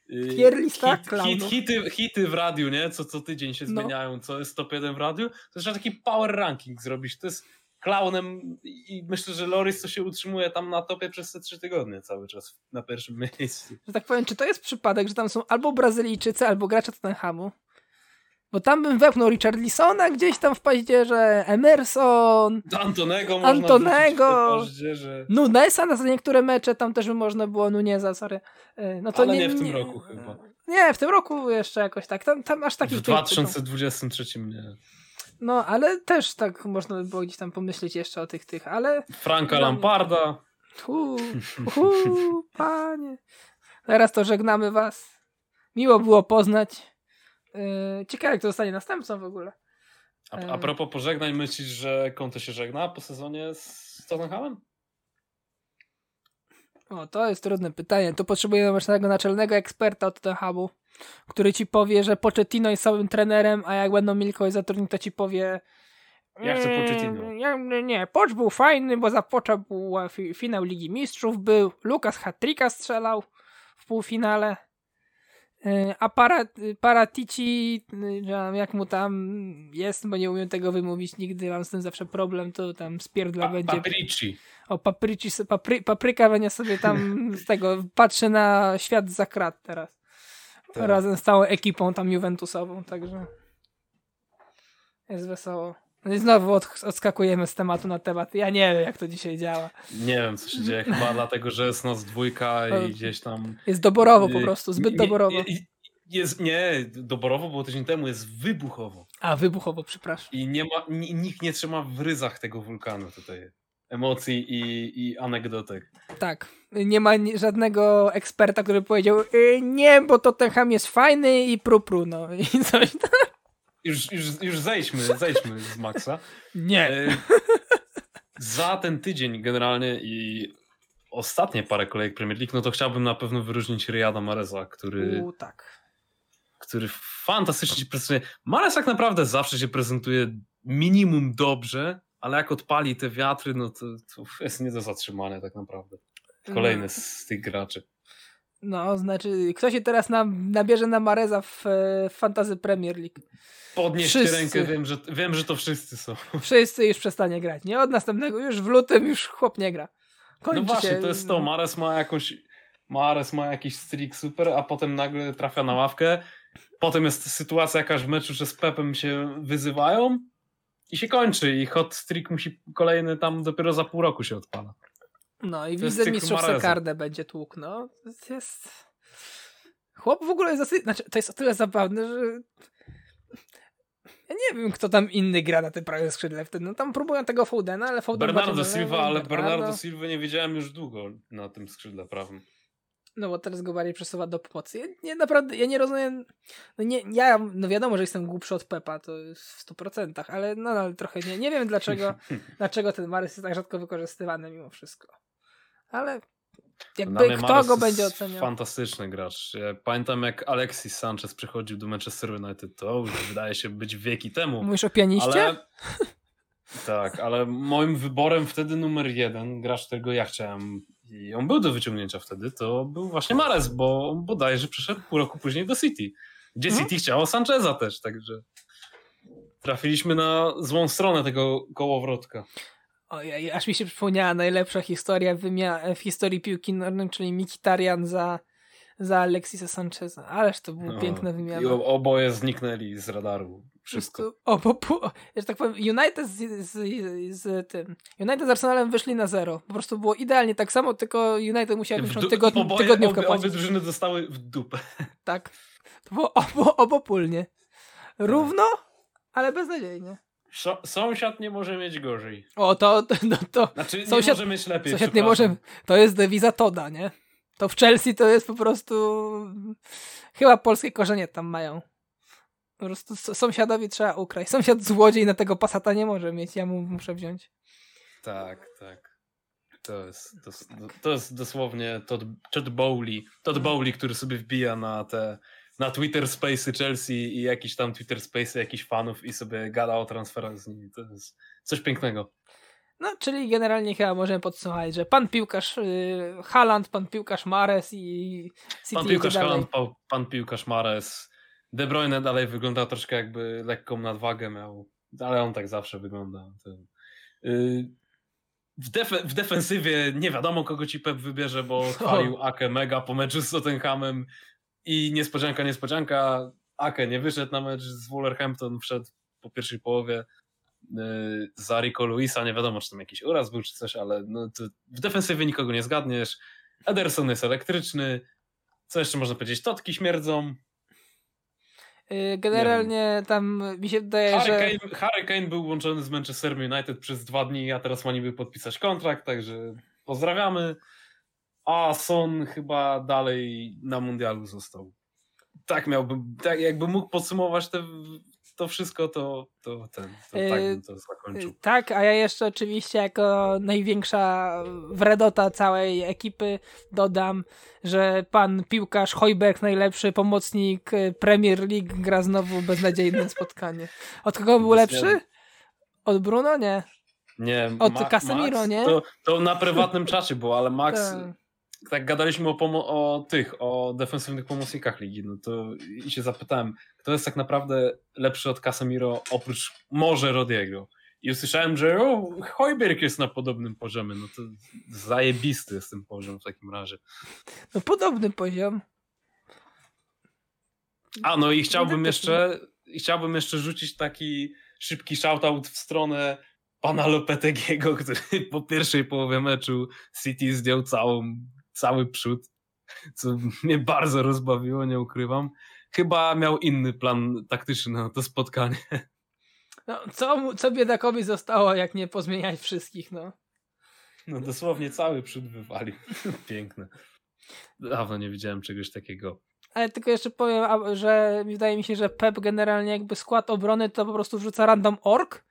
yy, Tier lista hit, hit, hity, hity w radiu, nie? Co, co tydzień się No. zmieniają, co jest top 1 w radiu. To trzeba taki power ranking zrobić. To jest klaunem i myślę, że Loris to się utrzymuje tam na topie przez te trzy tygodnie cały czas na pierwszym miejscu. że tak powiem, czy to jest przypadek, że tam są albo Brazylijczycy, albo gracze Tottenhamu? Bo tam bym wepchnął Richarlisona gdzieś tam w paździerze, Emerson, Do Antonego Antonego. Nunesa na niektóre mecze, tam też by można było Nuneza, sorry. E, No to Ale nie, nie w tym roku chyba. Nie, w tym roku jeszcze jakoś tak. Tam, tam aż takich W tych- 2023 nie. No, ale też tak można by było gdzieś tam pomyśleć jeszcze o tych, tych, ale Franka mnie- Lamparda. Hu, hu, panie. Teraz to żegnamy was. Miło było poznać. Yy, ciekawe, kto zostanie następcą w ogóle. A, E. a propos pożegnań, myślisz, że Conte się żegna po sezonie z Tottenhamem? O, to jest trudne pytanie. Tu potrzebujemy naszego naczelnego eksperta od Tottenhamu, który ci powie, że Pochettino jest samym trenerem, a jak będą mieli kogoś zatrudnić, to ci powie Ja chcę "Mm, Pochettino". Nie, nie, Pocz był fajny, bo zapoczął był fi, finał Ligi Mistrzów, był Lukas hat strzelał w półfinale. Yy, A para, Paratici, że jak mu tam jest, bo nie umiem tego wymówić nigdy, mam z tym zawsze problem, to tam spierdla Pa, będzie. Paprici. O, papryci, papry, papryka będzie sobie tam z tego, patrzy na świat za krat teraz. Tak. Razem z całą ekipą tam Juventusową, także. Jest wesoło. No i znowu od, odskakujemy z tematu na temat. Ja nie wiem, jak to dzisiaj działa. Nie wiem, co się dzieje. Chyba dlatego, że jest noc dwójka i gdzieś tam... Jest doborowo po prostu, zbyt doborowo. nie- Jest, nie, doborowo było tydzień temu, jest wybuchowo. A, wybuchowo, przepraszam. I nie ma, ni- nikt nie trzyma w ryzach tego wulkanu tutaj. Emocji i, i anegdotek. Tak. Nie ma żadnego eksperta, który powiedział y, nie, bo Tottenham jest fajny i pru-pru, no. I coś tam. Już, już, już zejdźmy, zejdźmy z Maxa. Nie. E, Za ten tydzień generalnie i ostatnie parę kolejek Premier League, no to chciałbym na pewno wyróżnić Riyada Mareza, który, U, tak. który fantastycznie się prezentuje. Mares tak naprawdę zawsze się prezentuje minimum dobrze, ale jak odpali te wiatry, no to, to jest nie do zatrzymania tak naprawdę. Kolejny z, z tych graczy. No, znaczy, kto się teraz na, nabierze na Mareza w, w Fantasy Premier League? Podnieście Wszyscy. rękę, wiem że, wiem, że to wszyscy są. Wszyscy już przestanie grać, nie? Od następnego, już w lutym już chłop nie gra. Kończy No właśnie, się, to jest to. Mares ma jakąś. Mares ma jakiś streak super, a potem nagle trafia na ławkę. Potem jest sytuacja jakaś w meczu, że z Pepem się wyzywają i się kończy. I hot streak musi kolejny tam dopiero za pół roku się odpala. No i To widzę Mareza. Sekardę będzie tłuk, no. To jest... Chłop w ogóle jest dosyć... Znaczy, to jest o tyle zabawne, że... Ja nie wiem, kto tam inny gra na tym prawym skrzydle wtedy. No tam próbują tego Foudena, ale Foden Bernardo Silva, ale Bernardo- Silva nie widziałem już długo na tym skrzydle prawym. No bo teraz go bardziej przesuwa do pomocy. Ja nie, naprawdę, ja nie rozumiem... No nie, ja, no wiadomo, że jestem głupszy od Pepa, to jest w 100%, ale nadal trochę nie, nie wiem dlaczego, dlaczego ten Marys jest tak rzadko wykorzystywany mimo wszystko. Ale jakby mnie kto go będzie oceniał? Fantastyczny gracz. Ja pamiętam jak Alexis Sanchez przychodził do Manchester United, to wydaje się być wieki temu. Mówisz o pianiście? Ale... Tak, ale moim wyborem wtedy numer jeden, gracz, którego ja chciałem i on był do wyciągnięcia wtedy, to był właśnie Mares, bo bodajże przyszedł pół roku później do City, gdzie Mhm. City chciało Sancheza też, także trafiliśmy na złą stronę tego kołowrotka. Ojej, aż mi się przypomniała najlepsza historia w, historii piłki nożnej, czyli Mikitarian za, za Alexisa Sancheza. Ależ to było No, piękne I wymiana. oboje zniknęli z radaru. Wszystko. O, bo, po, że tak powiem, United z, z, z tym. United z Arsenalem wyszli na zero. Po prostu było idealnie tak samo, tylko United musiał wyszło du- tygod, oboje- tygodniówkę obie, obie drużyny dostały w dupę. Tak. To było obo, obopólnie. Równo, ale beznadziejnie. Szo- sąsiad nie może mieć gorzej. O, to, no, to Znaczy, nie Sąsiad- może mieć lepiej. Sąsiad nie może. To jest dewiza Toda, nie? To w Chelsea to jest po prostu. Chyba polskie korzenie tam mają. Po prostu sąsiadowi trzeba ukraść. Sąsiad złodziej na tego pasata nie może mieć, ja mu muszę wziąć. Tak, tak. To jest, to, to jest dosłownie Todd, Todd Bowley, Todd Bowley, który sobie wbija na te na Twitter Space'y Chelsea i jakiś tam Twitter Space'y jakichś fanów i sobie gada o transferach z nimi. To jest coś pięknego. No, czyli generalnie chyba możemy podsumować, że pan piłkarz yy, Haaland, pan piłkarz Mares i City Pan piłkarz dalej. Haaland, pan, pan piłkarz Mares, De Bruyne dalej wygląda troszkę jakby lekką nadwagę miał, ale on tak zawsze wygląda. Yy, w, defe- w defensywie nie wiadomo kogo ci Pep wybierze, bo chwalił Ake mega po meczu z Tottenhamem i niespodzianka, niespodzianka, Ake nie wyszedł na mecz z Wolverhampton, wszedł po pierwszej połowie yy, za Rico Luisa, nie wiadomo czy tam jakiś uraz był czy coś, ale no, w defensywie nikogo nie zgadniesz. Ederson jest elektryczny, co jeszcze można powiedzieć? Totki śmierdzą. Yy, generalnie tam mi się wydaje, że... Harry Kane, Harry Kane był łączony z Manchester United przez dwa dni, a teraz ma niby podpisać kontrakt, także pozdrawiamy. A Son chyba dalej na mundialu został. Tak miałbym, tak jakby mógł podsumować te, to wszystko, to, to ten, to tak Yy, bym to zakończył. Tak, a ja jeszcze oczywiście jako największa wredota całej ekipy dodam, że pan piłkarz Hojberg, najlepszy pomocnik y, Premier League, gra znowu beznadziejne spotkanie. Od kogo był lepszy? Od Bruno? Nie. Nie, Od Casemiro, Max, nie? To, to na prywatnym czacie było, ale Max, Tak. Tak gadaliśmy o, o tych, o defensywnych pomocnikach ligi, no to i się zapytałem, kto jest tak naprawdę lepszy od Casemiro oprócz może Rodiego. I usłyszałem, że o, jest na podobnym poziomie, no to zajebisty jest ten poziom w takim razie. No podobny poziom. A no i chciałbym jeszcze, chciałbym jeszcze rzucić taki szybki shoutout w stronę pana Lopetegiego, który po pierwszej połowie meczu City zdjął całą, cały przód, co mnie bardzo rozbawiło, nie ukrywam. Chyba miał inny plan taktyczny na to spotkanie. No, co, co biedakowi zostało, jak nie pozmieniać wszystkich, no. No dosłownie cały przód wywalił. Piękne. Dawno nie widziałem czegoś takiego. Ale tylko jeszcze powiem, że wydaje mi się, że Pep generalnie jakby skład obrony to po prostu wrzuca random ork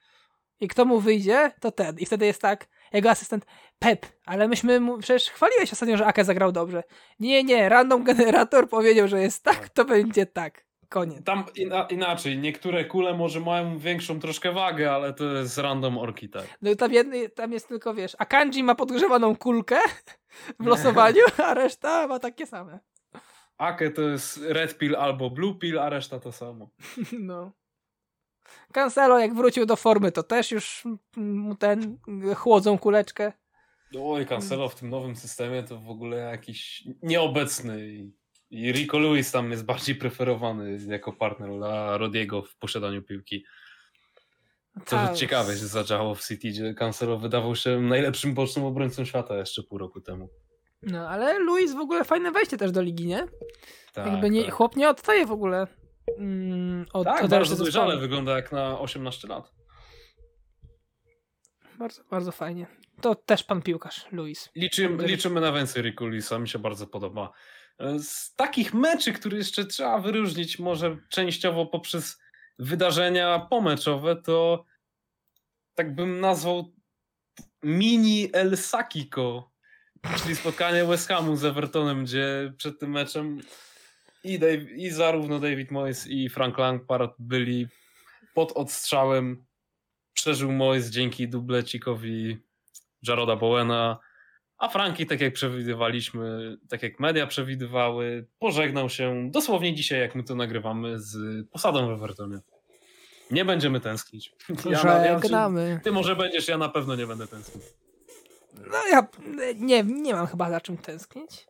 i kto mu wyjdzie, to ten. I wtedy jest tak, jego asystent Pep, ale myśmy mu, przecież chwaliłeś ostatnio, że Ake zagrał dobrze. Nie, nie, random generator powiedział, że jest tak, to będzie tak. Koniec. Tam ina inaczej, niektóre kule może mają większą troszkę wagę, ale to jest random orki, tak. No tam, jedny, tam jest tylko, wiesz, a Kanji ma podgrzewaną kulkę w losowaniu, a reszta ma takie same. Ake to jest red pill albo blue pill, a reszta to samo. No. Cancelo jak wrócił do formy, to też już mu ten chłodzą kuleczkę. Oj, Cancelo w tym nowym systemie to w ogóle jakiś nieobecny i, Rico Lewis tam jest bardziej preferowany jako partner dla Rodiego w posiadaniu piłki. Co tak. ciekawe się zadziało w City, gdzie Cancelo wydawał się najlepszym bocznym obrońcą świata jeszcze pół roku temu. No, ale Luis w ogóle fajne wejście też do ligi, nie? Tak, Jakby nie, tak. chłop nie odstaje w ogóle mm, od Tak, od bardzo dojrzale wygląda jak na 18 lat. Bardzo, bardzo fajnie. To też pan piłkarz, Luis. Liczymy, liczymy na więcej Riku Luisa, mi się bardzo podoba. Z takich meczy, które jeszcze trzeba wyróżnić, może częściowo poprzez wydarzenia pomeczowe, to tak bym nazwał mini El Sakiko Czyli spotkanie West Hamu z Evertonem, gdzie przed tym meczem i, Dave, i zarówno David Moyes i Frank Lampard byli pod odstrzałem. Przeżył Moyes dzięki dublecikowi Jaroda Bowena, a Franki, tak jak przewidywaliśmy, tak jak media przewidywały, pożegnał się dosłownie dzisiaj, jak my to nagrywamy, z posadą w Evertonie. Nie będziemy tęsknić. Ja, ja, ty może będziesz, ja na pewno nie będę tęsknić. No ja nie, nie mam chyba za czym tęsknić.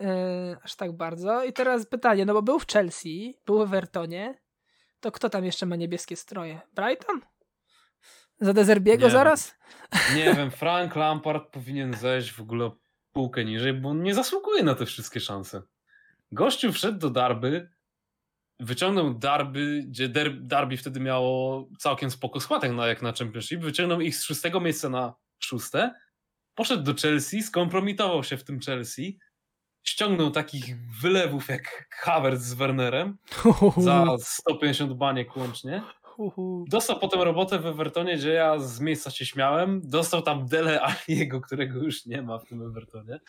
Yy, aż tak bardzo. I teraz pytanie, no bo był w Chelsea, był w Evertonie, to kto tam jeszcze ma niebieskie stroje? Brighton? Za Dezerbiego zaraz? Nie wiem, Frank Lampard powinien zejść w ogóle półkę niżej, bo on nie zasługuje na te wszystkie szanse. Gościu wszedł do Darby, wyciągnął Darby, gdzie Darby wtedy miało całkiem spoko składek na, jak na Championship, wyciągnął ich z szóstego miejsca na szóste, poszedł do Chelsea, skompromitował się w tym Chelsea, ściągnął takich wylewów jak Havertz z Wernerem za 150 baniek łącznie. Dostał potem robotę w Evertonie, gdzie ja z miejsca się śmiałem. Dostał tam Dele Aliego, którego już nie ma w tym Evertonie.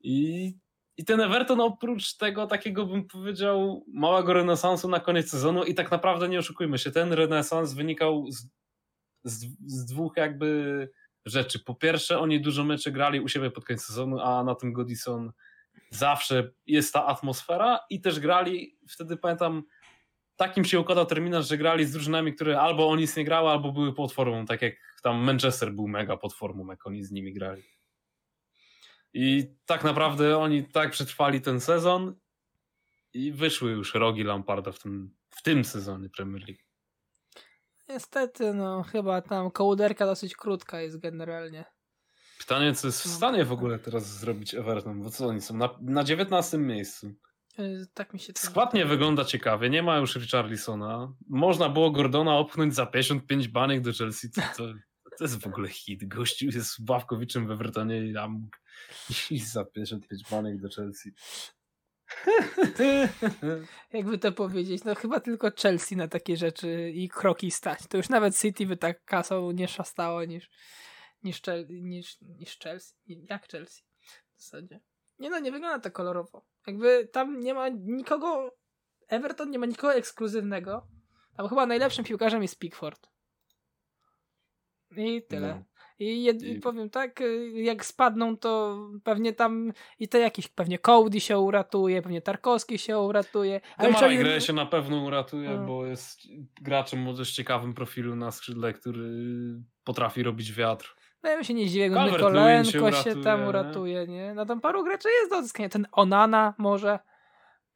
I, I ten Everton oprócz tego takiego bym powiedział małego renesansu na koniec sezonu i tak naprawdę nie oszukujmy się, ten renesans wynikał z, z, z dwóch jakby rzeczy. Po pierwsze, oni dużo meczy grali u siebie pod koniec sezonu, a na tym Godison zawsze jest ta atmosfera i też grali, wtedy pamiętam, takim się układał terminarz, że grali z drużynami, które albo oni nic nie grały, albo były pod formą, tak jak tam Manchester był mega pod formą, jak oni z nimi grali. I tak naprawdę oni tak przetrwali ten sezon i wyszły już rogi Lamparda w tym, w tym sezonie Premier League. Niestety, no chyba tam kołoderka dosyć krótka jest generalnie. Pytanie, co jest w no. stanie w ogóle teraz zrobić Everton, bo co oni są na, na 19 miejscu. Yy, tak mi się to Skład nie wygląda ciekawie, nie ma już Richarlisona. Można było Gordona opchnąć za 55 banek do Chelsea. To, to, to jest w ogóle hit. Gościu jest Bławkowiczem w Evertonie i tam i za 55 banek do Chelsea. Jakby to powiedzieć, no chyba tylko Chelsea na takie rzeczy i kroki stać. To już nawet City by tak kasą nie szastało niż, niż, niż, niż Chelsea. Jak Chelsea w zasadzie. Nie no, nie wygląda to kolorowo. Jakby tam nie ma nikogo, Everton nie ma nikogo ekskluzywnego. Tam chyba najlepszym piłkarzem jest Pickford. I tyle. No. I, jed, I, powiem tak, y, jak spadną, to pewnie tam i to jakiś, pewnie Cody się uratuje, pewnie Tarkowski się uratuje. Ale Demarai grę się na pewno uratuje, no. bo jest graczem może z ciekawym profilu na skrzydle, który potrafi robić wiatr. No ja bym się nie dziwię, Nikolenko się, się, tam uratuje, nie? No tam paru graczy jest do odzyskania. Ten Onana może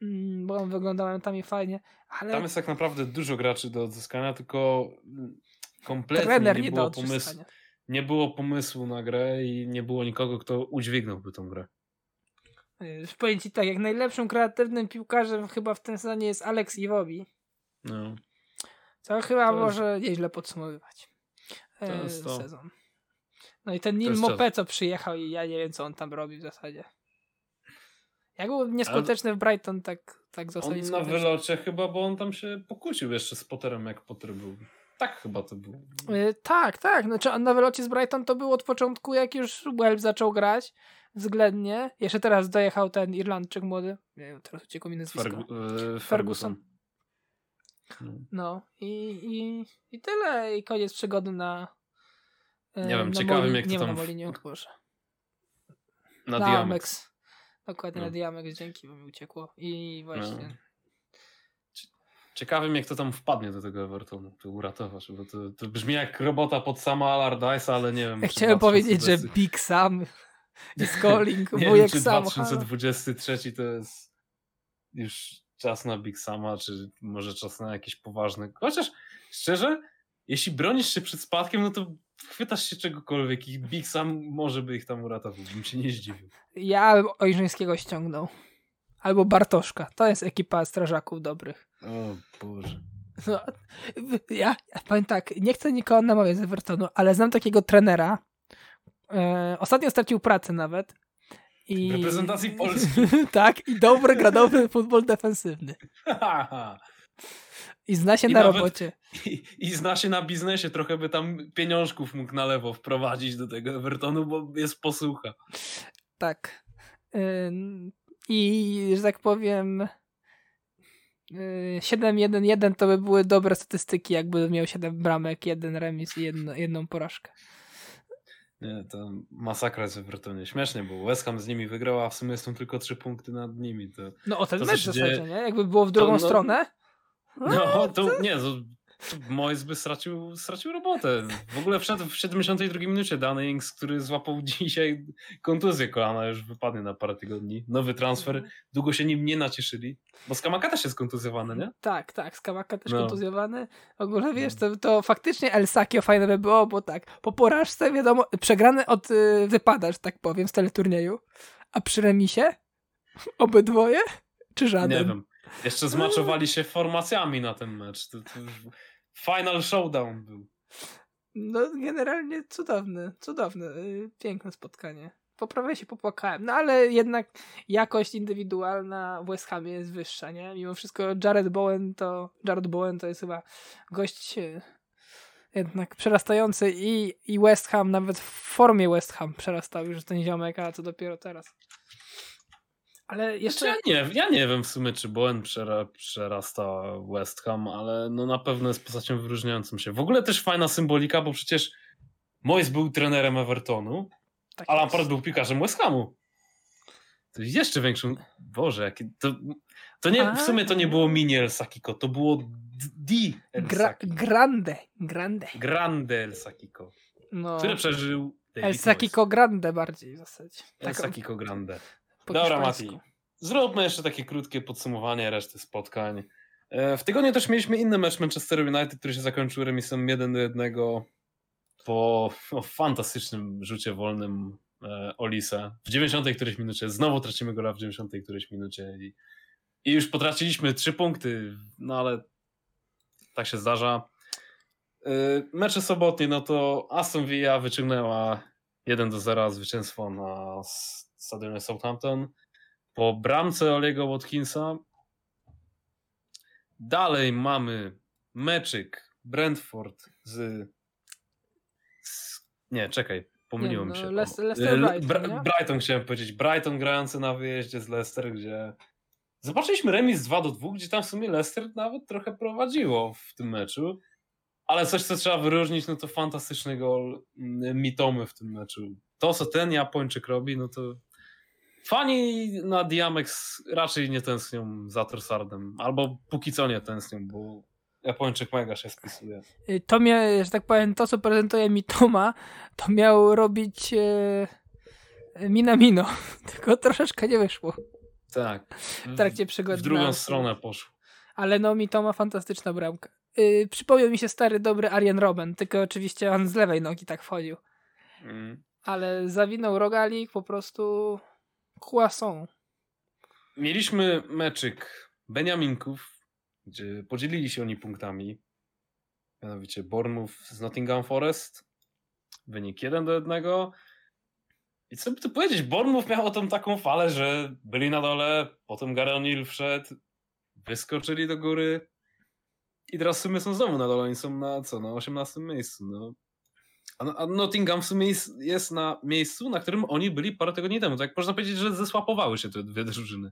mm, bo on wyglądał momentami fajnie, ale Tam jest tak naprawdę dużo graczy do odzyskania, tylko kompletnie trener nie, nie było pomysłu, nie było pomysłu na grę i nie było nikogo, kto udźwignąłby tą grę. Powiem ci tak, jak najlepszym kreatywnym piłkarzem chyba w tym sezonie jest Alex Iwobi. No. To chyba To jest- może nieźle podsumowywać To e, jest to. sezon. No i ten Neil Mopé, co przyjechał i ja nie wiem, co on tam robi w zasadzie. Jak był nieskuteczny w Brighton, tak, tak został On na wylocie chyba, bo on tam się pokłócił jeszcze z Potterem, jak Potter był. Tak chyba to było. Y, tak, tak. Znaczy on na wylocie z Brighton to był od początku, jak już Wells zaczął grać względnie. Jeszcze teraz dojechał ten Irlandczyk młody. Nie wiem, teraz uciekło mi nazwisko. Fergu- e, Ferguson. No. No i, i, i tyle. I koniec przygody na Nie wiem, na ciekawym, jak to nie tam na w- Molinie, Boże. Na Na Diamex. Amex. Dokładnie No. na Diamex, dzięki, bo mi uciekło. I właśnie. No. Ciekawym, jak to tam wpadnie do tego Evertonu, to uratować, bo to, to brzmi jak robota pod sama Allardyce'a, ale nie wiem. Ja chciałem powiedzieć, że 2020 Big Sam jest calling, nie wiem, wujek czy Sam. 2023 to jest już czas na Big Sama, czy może czas na jakieś poważne. Chociaż szczerze, jeśli bronisz się przed spadkiem, no to chwytasz się czegokolwiek i Big Sam może by ich tam uratował, bym się nie zdziwił. Ja bym Ojrzyńskiego ściągnął. Albo Bartoszka. To jest ekipa strażaków dobrych. O Boże. No, ja, ja powiem tak, nie chcę nikogo namawiać z Evertonu, ale znam takiego trenera. E, ostatnio stracił pracę nawet. I... W reprezentacji Polski. tak, i dobry, gra dobry futbol defensywny. I zna się I na nawet- robocie. I, I zna się na biznesie, trochę by tam pieniążków mógł na lewo wprowadzić do tego Evertonu, bo jest posłucha. Tak. I, że tak powiem, y, 7-1-1 to by były dobre statystyki, jakby miał 7 bramek, jeden remis i jedno, jedną porażkę. Nie, to masakra jest w Evertonie. Śmiesznie, bo West Ham z nimi wygrał, a w sumie są tylko trzy punkty nad nimi. To, No o ten To, mecz w zasadzie, dzieje- nie? Jakby było w drugą no- stronę. No, to nie, to, Moyes by stracił, stracił robotę. W ogóle wszedł w 72 minucie Danny Ings, który złapał dzisiaj kontuzję kolana, już wypadnie na parę tygodni. Nowy transfer, długo się nim nie nacieszyli, bo Skamaka też jest kontuzjowany, nie? Tak, tak, Skawaka też No. kontuzjowany. W ogóle wiesz, to, to faktycznie El Sakio fajne by było, bo tak, po porażce wiadomo, przegrany od y, wypada, że tak powiem, z teleturnieju, a przy remisie obydwoje, czy żaden? Nie wiem. Jeszcze zmaczowali się formacjami na ten mecz. To, to final showdown był. No generalnie cudowne, cudowne, y, piękne spotkanie. Poprawia się popłakałem, no ale jednak jakość indywidualna w West Hamie jest wyższa, nie? Mimo wszystko Jared Bowen to, Jared Bowen to jest chyba gość y, jednak przerastający i, i West Ham, nawet w formie West Ham przerastał już ten ziomek, a co dopiero teraz. Ale jeszcze... Znaczy, ja, nie, ja nie wiem w sumie, czy Bowen przera, przerasta West Ham, ale no na pewno jest postacią wyróżniającą się. W ogóle też fajna symbolika, bo przecież Moyes był trenerem Evertonu, tak a. Lampard był piłkarzem West Hamu. To jest jeszcze większą... Boże, jakie... To, to nie, w sumie to nie było mini El Sakiko, to było di El Gra, grande, grande. Grande El Sakiko, No. które przeżył David El Sakiko grande bardziej w zasadzie. Moyes. El Sakiko Grande. Po Dobra, hiszpańsku. Mati. Zróbmy jeszcze takie krótkie podsumowanie reszty spotkań. E, W tygodniu też mieliśmy inny mecz Manchester United, który się zakończył remisem 1 do 1 po o, fantastycznym rzucie wolnym e, Olisa. W 90 którejś minucie. Znowu tracimy gola w 90 którejś minucie i, i już potraciliśmy 3 punkty, no ale tak się zdarza. E, Mecze sobotnie, no to Aston Villa wyciągnęła 1 do 0 zwycięstwo na stadionie Southampton po bramce Oliego Watkinsa. Dalej mamy meczyk Brentford z... z... Nie, czekaj, pomyliło mi no, się. Leicester- O, Leicester e, Brighton, Bra-? Brighton chciałem powiedzieć. Brighton grający na wyjeździe z Leicester, gdzie zobaczyliśmy remis 2 do 2, gdzie tam w sumie Leicester nawet trochę prowadziło w tym meczu. Ale coś, co trzeba wyróżnić, no to fantastyczny gol mm, Mitomy w tym meczu. To, co ten Japończyk robi, no to fani na Diamex raczej nie tęsknią za Trossardem. Albo póki co nie tęsknią, bo Japończyk mega się spisuje. Y, To mnie, że tak powiem, to co prezentuje mi Toma, to miał robić e, Minamino, tylko troszeczkę nie wyszło. Tak. W trakcie przygody. W drugą stronę poszło. Ale no mi to ma fantastyczna bramka. Yy, przypomniał mi się stary, dobry Arjen Robben, tylko oczywiście on z lewej nogi tak wchodził. Mm. Ale zawinął rogalik po prostu croissant. Mieliśmy meczyk Beniaminków, gdzie podzielili się oni punktami. Mianowicie Bournemouth z Nottingham Forest. Wynik 1 do 1. I co by tu powiedzieć, Bournemouth miał tą taką falę, że byli na dole, potem Gary O'Neill wszedł, wyskoczyli do góry i teraz w sumie są znowu na dole, oni są na co, na 18 miejscu. No. A, Nottingham w sumie jest, jest, na miejscu, na którym oni byli parę tygodni temu. Tak można powiedzieć, że zesłapowały się te dwie drużyny.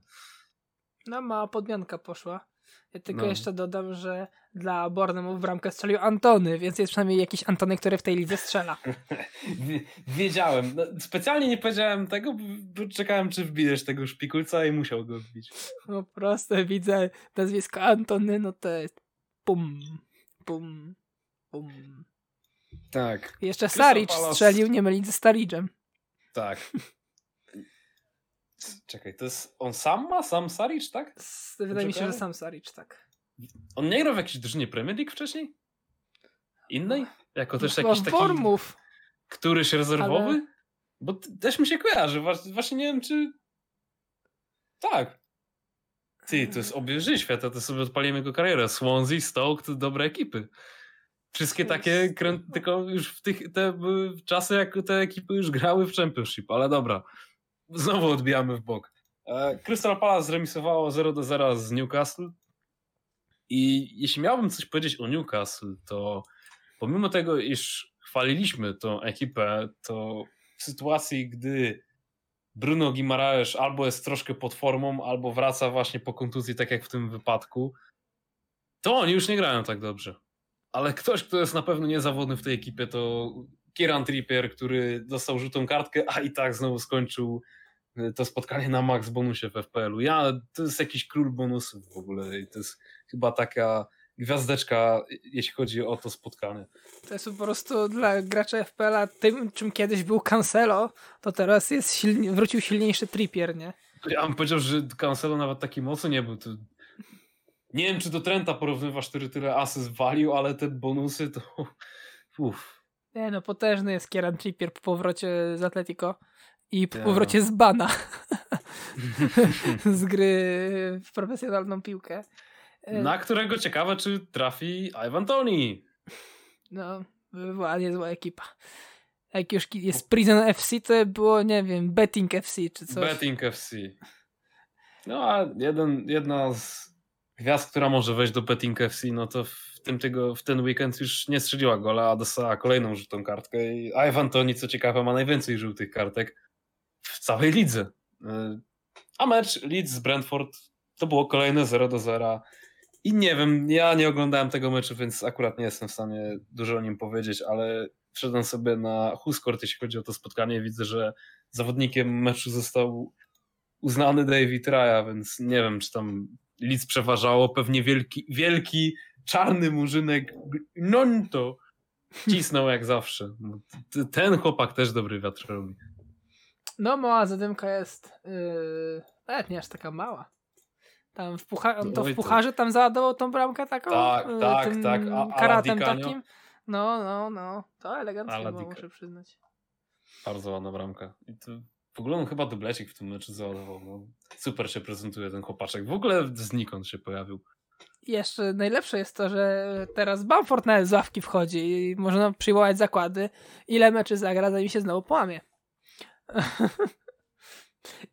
No, mała podmianka poszła. Ja tylko no. jeszcze dodam, że dla Bornemu w bramkę strzelił Antony, więc jest przynajmniej jakiś Antony, który w tej lidze strzela. Wiedziałem. No, specjalnie nie powiedziałem tego, bo czekałem, czy wbijesz tego szpikulca i musiał go wbić. No proste, widzę nazwisko Antony, no to jest pum, pum, pum. Tak. I jeszcze Saric strzelił, nie mylić ze Staridżem. Tak. Czekaj, to jest. On sam ma? Sam Saric, tak? Wydaje mi się, że sam Saric, tak. On nie grał w jakiejś drużynie Premier League wcześniej? Innej? Jako też no, jakiś taki. Formów. Któryś rezerwowy? Ale... Bo też mi się kojarzy. Właśnie nie wiem, czy. Tak. Ty, to jest obieży świata, to sobie odpalimy jego karierę. Swansea, Stoke to dobre ekipy. Wszystkie takie, tylko już w tych te czasy, jak te ekipy już grały w Championship, ale dobra. Znowu odbijamy w bok. E, Crystal Palace zremisowało 0 do 0 z Newcastle. I jeśli miałbym coś powiedzieć o Newcastle, to pomimo tego, iż chwaliliśmy tą ekipę, to w sytuacji, gdy Bruno Guimaraes albo jest troszkę pod formą, albo wraca właśnie po kontuzji, tak jak w tym wypadku, to oni już nie grają tak dobrze. Ale ktoś, kto jest na pewno niezawodny w tej ekipie, to Kieran Trippier, który dostał żółtą kartkę, a i tak znowu skończył e, to spotkanie na max bonusie w FPL-u. Ja, to jest jakiś król bonusów w ogóle i to jest chyba taka gwiazdeczka, jeśli chodzi o to spotkanie. To jest po prostu dla gracza FPL-a tym, czym kiedyś był Cancelo, to teraz jest silni, wrócił silniejszy Trippier, nie? Ja bym powiedział, że Cancelo nawet taki mocny nie był. To... Nie wiem, czy do Trenta porównywasz, który tyle asyst walił, ale te bonusy to... Uff. Nie no, potężny jest Kieran Trippier po powrocie z Atletico i po powrocie z bana z gry w profesjonalną piłkę. E, Na którego ciekawe, czy trafi Ivan Toni. No, była niezła ekipa. Jak już jest Prison FC, to było, nie wiem, Betting FC czy coś. Betting FC. No a jeden, jedna z gwiazd, która może wejść do Betting FC, no to w, tym tego, w ten weekend już nie strzeliła gola, a dostała kolejną żółtą kartkę. I Ivan Toni, co ciekawe, ma najwięcej żółtych kartek w całej lidze. E, a mecz Leeds z Brentford to było kolejne 0 do 0. I nie wiem, ja nie oglądałem tego meczu, więc akurat nie jestem w stanie dużo o nim powiedzieć, ale wszedłem sobie na Huskort, jeśli chodzi o to spotkanie. Widzę, że zawodnikiem meczu został uznany David Raya, więc nie wiem, czy tam Leeds przeważało. Pewnie wielki, wielki czarny murzynek Nonto cisnął jak zawsze. Ten chłopak też dobry wiatr robi. No, mała zadymka jest yy, nawet nie aż taka mała. Tam w pucha on to w pucharze tam załadował tą bramkę taką? Tak, yy, tak, tak. A, karatem takim. No, no, no. To elegancko było, muszę przyznać. Bardzo ładna bramka. I to w ogóle on chyba dublecik w tym meczu załadował. No, super się prezentuje ten chłopaczek. W ogóle znikąd się pojawił. Jeszcze najlepsze jest to, że teraz Bamford na z ławki wchodzi i można przyjmować zakłady, ile meczy zagra, zanim się znowu połamie.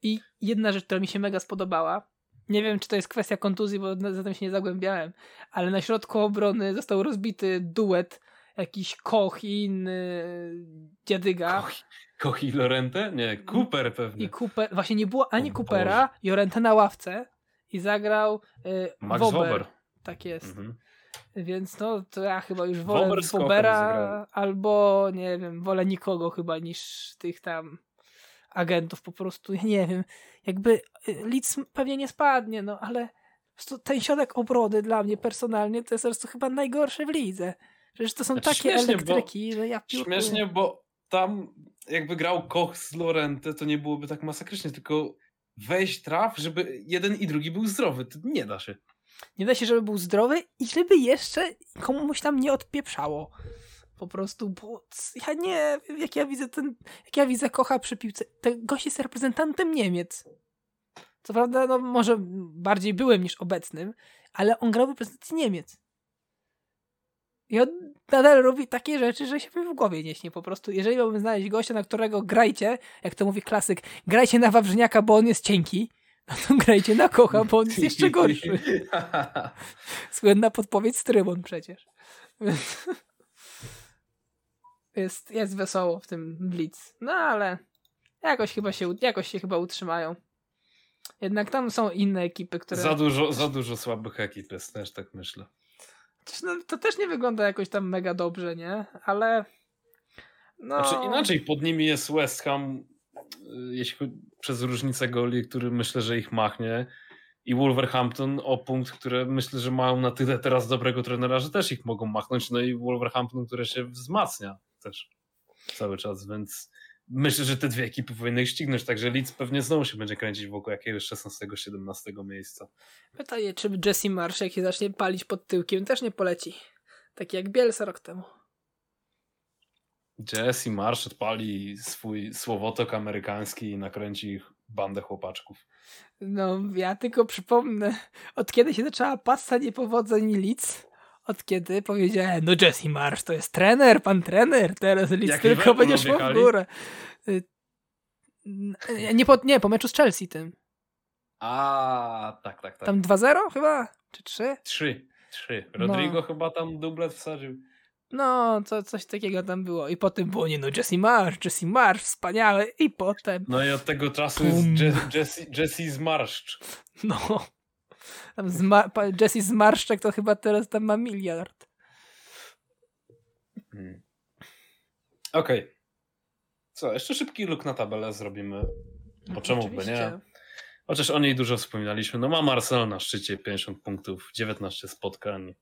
I jedna rzecz, która mi się mega spodobała, nie wiem, czy to jest kwestia kontuzji, bo za tym się nie zagłębiałem, ale na środku obrony został rozbity duet jakiś Koch i inny dziadyga. Koch, Koch i Lorente? Nie, Cooper pewnie. I Cooper, właśnie nie było ani Coopera, Jorente na ławce i zagrał y, Max Wober. Wober. Tak jest. Mhm. Więc no, to ja chyba już wolę Wober Wobera albo nie wiem, wolę nikogo chyba niż tych tam agentów po prostu, ja nie wiem, jakby y, Leeds pewnie nie spadnie, no ale ten środek obrody dla mnie personalnie to jest po prostu chyba najgorsze w lidze. Przecież to są znaczy, takie elektryki, bo, że ja piórkuję. Śmiesznie, bo tam jakby grał Koch z Lorente, to nie byłoby tak masakrycznie, tylko wejść traf, żeby jeden i drugi był zdrowy. To nie da się. Nie da się, żeby był zdrowy i żeby jeszcze komuś tam nie odpieprzało. Po prostu, bo ja nie jak ja widzę ten, jak ja widzę Kocha przy piłce, ten gość jest reprezentantem Niemiec. Co prawda, no może bardziej byłem niż obecnym, ale on grał w reprezentacji Niemiec. I on nadal robi takie rzeczy, że się mi w głowie nie śni po prostu. Jeżeli miałbym znaleźć gościa, na którego grajcie, jak to mówi klasyk, grajcie na Wawrzyniaka, bo on jest cienki, no to grajcie na Kocha, bo on jest jeszcze gorszy. Słynna podpowiedź z trybun przecież. Jest, jest wesoło w tym Blitz. No ale jakoś chyba się, jakoś się chyba utrzymają. Jednak tam są inne ekipy, które... Za dużo, za dużo słabych ekip jest, też tak myślę. No, to też nie wygląda jakoś tam mega dobrze, nie? Ale... No... Znaczy inaczej, pod nimi jest West Ham, y, jeśli przez różnicę goli, który myślę, że ich machnie i Wolverhampton o punkt, które myślę, że mają na tyle teraz dobrego trenera, że też ich mogą machnąć, no i Wolverhampton, które się wzmacnia też cały czas, więc myślę, że te dwie ekipy powinny ich ścignąć, także Leeds pewnie znowu się będzie kręcić wokół jakiegoś 16-17 miejsca. Pytanie, czy Jesse Marsh, jak się zacznie palić pod tyłkiem, też nie poleci. Taki jak Bielsa rok temu. Jesse Marsh odpali swój słowotok amerykański i nakręci ich bandę chłopaczków. No, ja tylko przypomnę, od kiedy się zaczęła pasta niepowodzeń Leeds, od kiedy powiedziałem, no Jesse Marsz to jest trener, pan trener, teraz Leeds tylko będzie szło w górę. Y, nie po, nie, po meczu z Chelsea tym. A, tak, tak, tak. Tam 2-0 chyba? Czy 3? 3. 3. Rodrigo no. chyba tam dublet wsadził. No, co, coś takiego tam było. I potem było, nie no, Jesse Marsz, Jesse Marsz, wspaniały. I potem... No i od tego czasu Pum. jest Jesse, Jesse Zmarszcz. No. Tam zma Jesse Zmarszczek to chyba teraz tam ma miliard. Hmm. Okej. Okay. Co, jeszcze szybki look na tabelę zrobimy. Po czemu by nie? Chociaż o niej dużo wspominaliśmy. No mam Arsenal na szczycie, 50 punktów, 19 spotkań.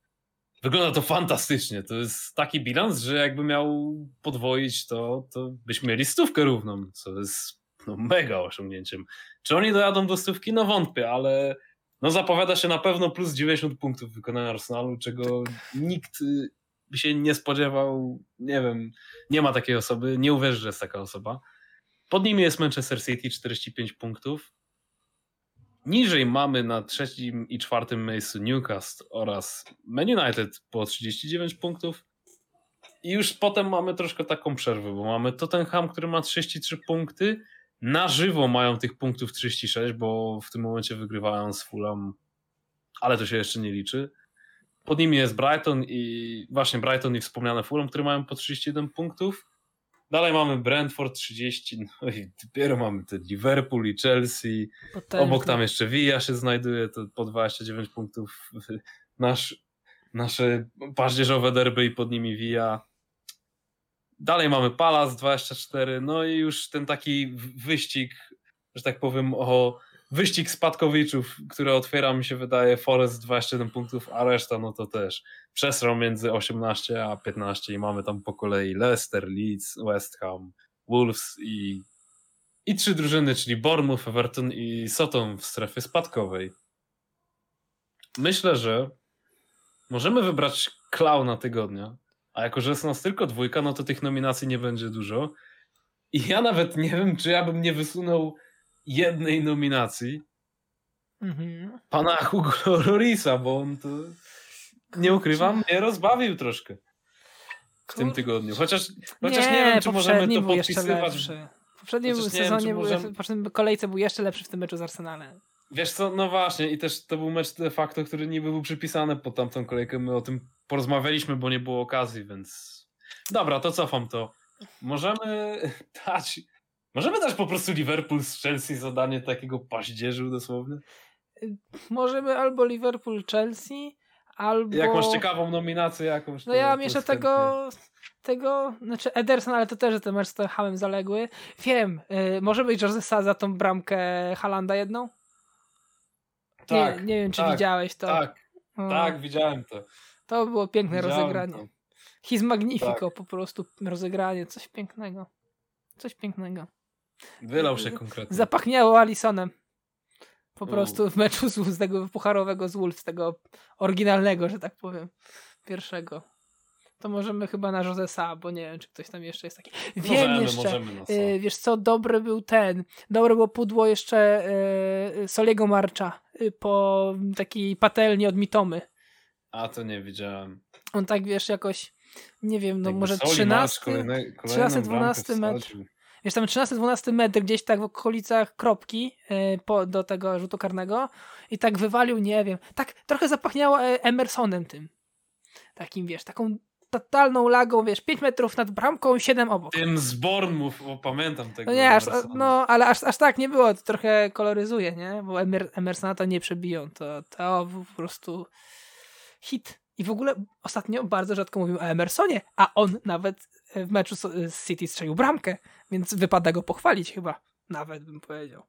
Wygląda to fantastycznie. To jest taki bilans, że jakby miał podwoić to, to byśmy mieli stówkę równą, co jest no, mega osiągnięciem. Czy oni dojadą do stówki? No wątpię, ale no zapowiada się na pewno plus 90 punktów wykonania Arsenalu, czego nikt y, się nie spodziewał. Nie wiem, nie ma takiej osoby, nie uwierzy, że jest taka osoba. Pod nimi jest Manchester City 45 punktów. Niżej mamy na trzecim i czwartym miejscu Newcastle oraz Man United po 39 punktów. I już potem mamy troszkę taką przerwę, bo mamy Tottenham, który ma 33 punkty, na żywo mają tych punktów 36, bo w tym momencie wygrywają z Fulham, ale to się jeszcze nie liczy. Pod nimi jest Brighton i właśnie Brighton i wspomniane Fulham, które mają po 31 punktów. Dalej mamy Brentford 30, no i dopiero mamy te Liverpool i Chelsea. Potężne. Obok tam jeszcze Villa się znajduje, to po 29 punktów. Nasz, nasze paździerzowe derby i pod nimi Villa. Dalej mamy Palace 24, no i już ten taki wyścig, że tak powiem, o wyścig spadkowiczów, który otwiera mi się wydaje Forest 27 punktów, a reszta no to też przesrał między 18 a 15 i mamy tam po kolei Leicester, Leeds, West Ham, Wolves i, i trzy drużyny, czyli Bournemouth, Everton i Soton w strefie spadkowej. Myślę, że możemy wybrać klauna tygodnia, a jako, że jest nas tylko dwójka, no to tych nominacji nie będzie dużo. I ja nawet nie wiem, czy ja bym nie wysunął jednej nominacji. Mhm. Pana Hugo Lorisa, bo on to nie ukrywam, mnie rozbawił troszkę w tym tygodniu. Chociaż, chociaż nie, nie wiem, czy możemy to podpisywać. W poprzednim sezonie, wiem, możemy... w poprzednim kolejce był jeszcze lepszy w tym meczu z Arsenalem. Wiesz co, no właśnie i też to był mecz de facto, który niby był przypisany pod tamtą kolejkę. My o tym porozmawialiśmy, bo nie było okazji, więc dobra, to cofam to. Możemy dać możemy dać po prostu Liverpool z Chelsea zadanie takiego paździerzu dosłownie? Możemy albo Liverpool Chelsea, albo... Jak masz ciekawą nominację jakąś. No ja jeszcze tego, tego, znaczy Ederson, ale to też, że ten mecz z Hamem zaległy. Wiem, y, może być Josesa za tą bramkę Halanda jedną? Tak, nie, nie wiem, czy tak, widziałeś to. Tak, tak, widziałem to. To było piękne widziałem rozegranie. To. His Magnifico tak. po prostu rozegranie, coś pięknego. Coś pięknego. Wylał się konkretnie. Zapachniało Alisonem. Po prostu w meczu z, z tego pucharowego z Wolves, tego oryginalnego, że tak powiem, pierwszego. To możemy chyba na Josesa, bo nie wiem, czy ktoś tam jeszcze jest taki. Wiem możemy, jeszcze, możemy na y, wiesz co, dobry był ten, dobre było pudło jeszcze y, Soliego Marcza po takiej patelni od Mitomy. A to nie widziałem. On tak, wiesz, jakoś, nie wiem, no Jakby może Soli 13, Marsz kolejne- kolejną 13, bramkę 12 metr. wiesz, tam 13-12 metr gdzieś tak w okolicach kropki y, po, do tego rzutu karnego i tak wywalił, nie wiem, tak trochę zapachniało e, Emersonem tym. Takim, wiesz, taką totalną lagą, wiesz, 5 metrów nad bramką, 7 obok. Tym z o, pamiętam tego. No nie, aż, no, ale aż, aż tak nie było, to trochę koloryzuje, nie? Bo Emer, Emersona to nie przebiją, to, to po prostu hit. I w ogóle ostatnio bardzo rzadko mówił o Emersonie, a on nawet w meczu z z City strzelił bramkę, więc wypada go pochwalić chyba, nawet bym powiedział.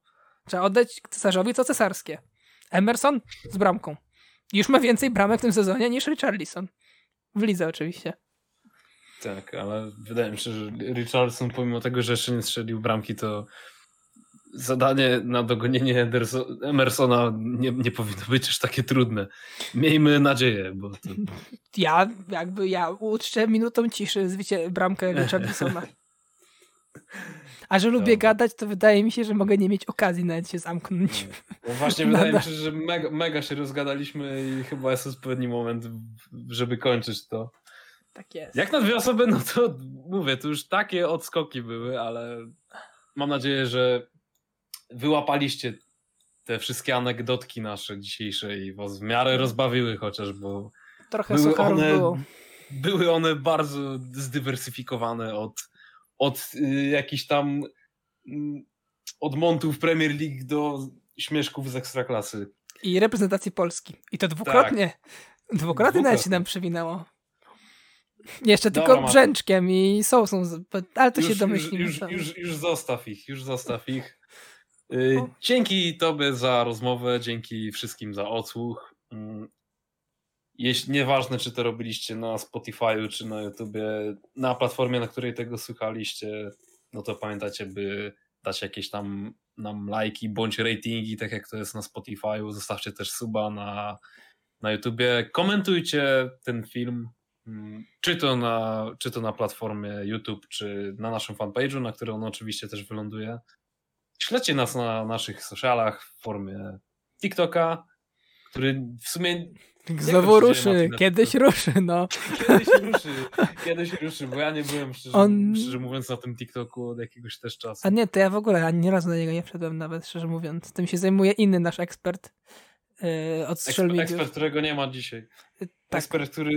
Trzeba oddać cesarzowi co cesarskie. Emerson z bramką. Już ma więcej bramek w tym sezonie niż Richarlison. W lidze oczywiście. Tak, ale wydaje mi się, że Richardson pomimo tego, że jeszcze nie strzelił bramki, to zadanie na dogonienie Emersona nie, nie powinno być już takie trudne. Miejmy nadzieję, bo to... Ja jakby ja uczczę minutą ciszy zwycie bramkę Richarlisona. A że lubię Dobra. gadać, to wydaje mi się, że mogę nie mieć okazji nawet się zamknąć. No właśnie wydaje mi się, że mega, mega się rozgadaliśmy i chyba jest odpowiedni moment, żeby kończyć to. Tak jest. Jak na dwie osoby, no to mówię, to już takie odskoki były, ale mam nadzieję, że wyłapaliście te wszystkie anegdotki nasze dzisiejsze i was w miarę rozbawiły chociaż, bo Trochę były one, było. były one bardzo zdywersyfikowane od, od y, jakichś tam mm, od montów Premier League do śmieszków z Ekstraklasy. I reprezentacji Polski. I to dwukrotnie. Dwukrotnie nawet się Dwukrotnie. nam przewinęło. Jeszcze Dobra, tylko brzęczkiem i sosą, z- ale to się już, domyślimy. Już, już, już, już zostaw ich, już zostaw ich. Y. Dzięki Tobie za rozmowę, dzięki wszystkim za odsłuch. Jeśli nieważne, czy to robiliście na Spotify'u, czy na YouTubie, na platformie, na której tego słuchaliście, no to pamiętajcie, by dać jakieś tam nam lajki bądź ratingi, tak jak to jest na Spotify'u. Zostawcie też suba na, na YouTubie. Komentujcie ten film, mm, czy to, na, czy to na platformie YouTube, czy na naszym fanpage'u, na którym on oczywiście też wyląduje. Śledźcie nas na naszych socialach w formie TikToka, który w sumie Znowu ruszy, kiedyś ruszy, no. kiedyś ruszy, kiedyś ruszy, bo ja nie byłem szczerze, On- szczerze mówiąc na tym TikToku od jakiegoś też czasu. A nie, to ja w ogóle ani razu na niego nie wszedłem nawet, szczerze mówiąc. Tym się zajmuje inny nasz ekspert yy, od social Ekspert, media. ekspert, którego nie ma dzisiaj. Tak, Ekspert, który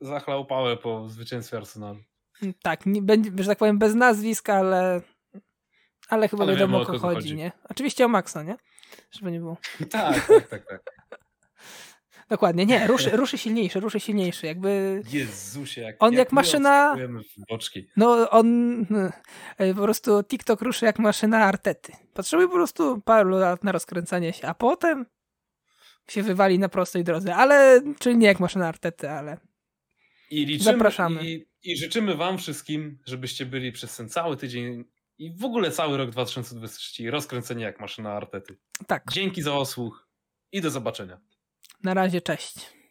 zachlał pałę po zwycięstwie Arsenalu. tak, nie, będzie, że tak powiem bez nazwiska, ale ale chyba Ale wiadomo o kogo chodzi, chodzi. nie? Oczywiście o Maxa, nie? Żeby nie było. Tak, tak, tak, tak. Dokładnie, nie, ruszy, ruszy silniejszy, ruszy silniejszy, jakby Jezusie, jak, On jak my maszyna-. No on e, po prostu TikTok ruszy jak maszyna Artety. Potrzebuje po prostu paru lat na rozkręcanie się, a potem się wywali na prostej drodze. Ale, czyli nie jak maszyna Artety, ale I liczymy, Zapraszamy. I, I życzymy wam wszystkim, żebyście byli przez ten cały tydzień i w ogóle cały rok 2023 rozkręceni jak maszyna Artety. tak. Dzięki za osłuch i do zobaczenia. Na razie, cześć.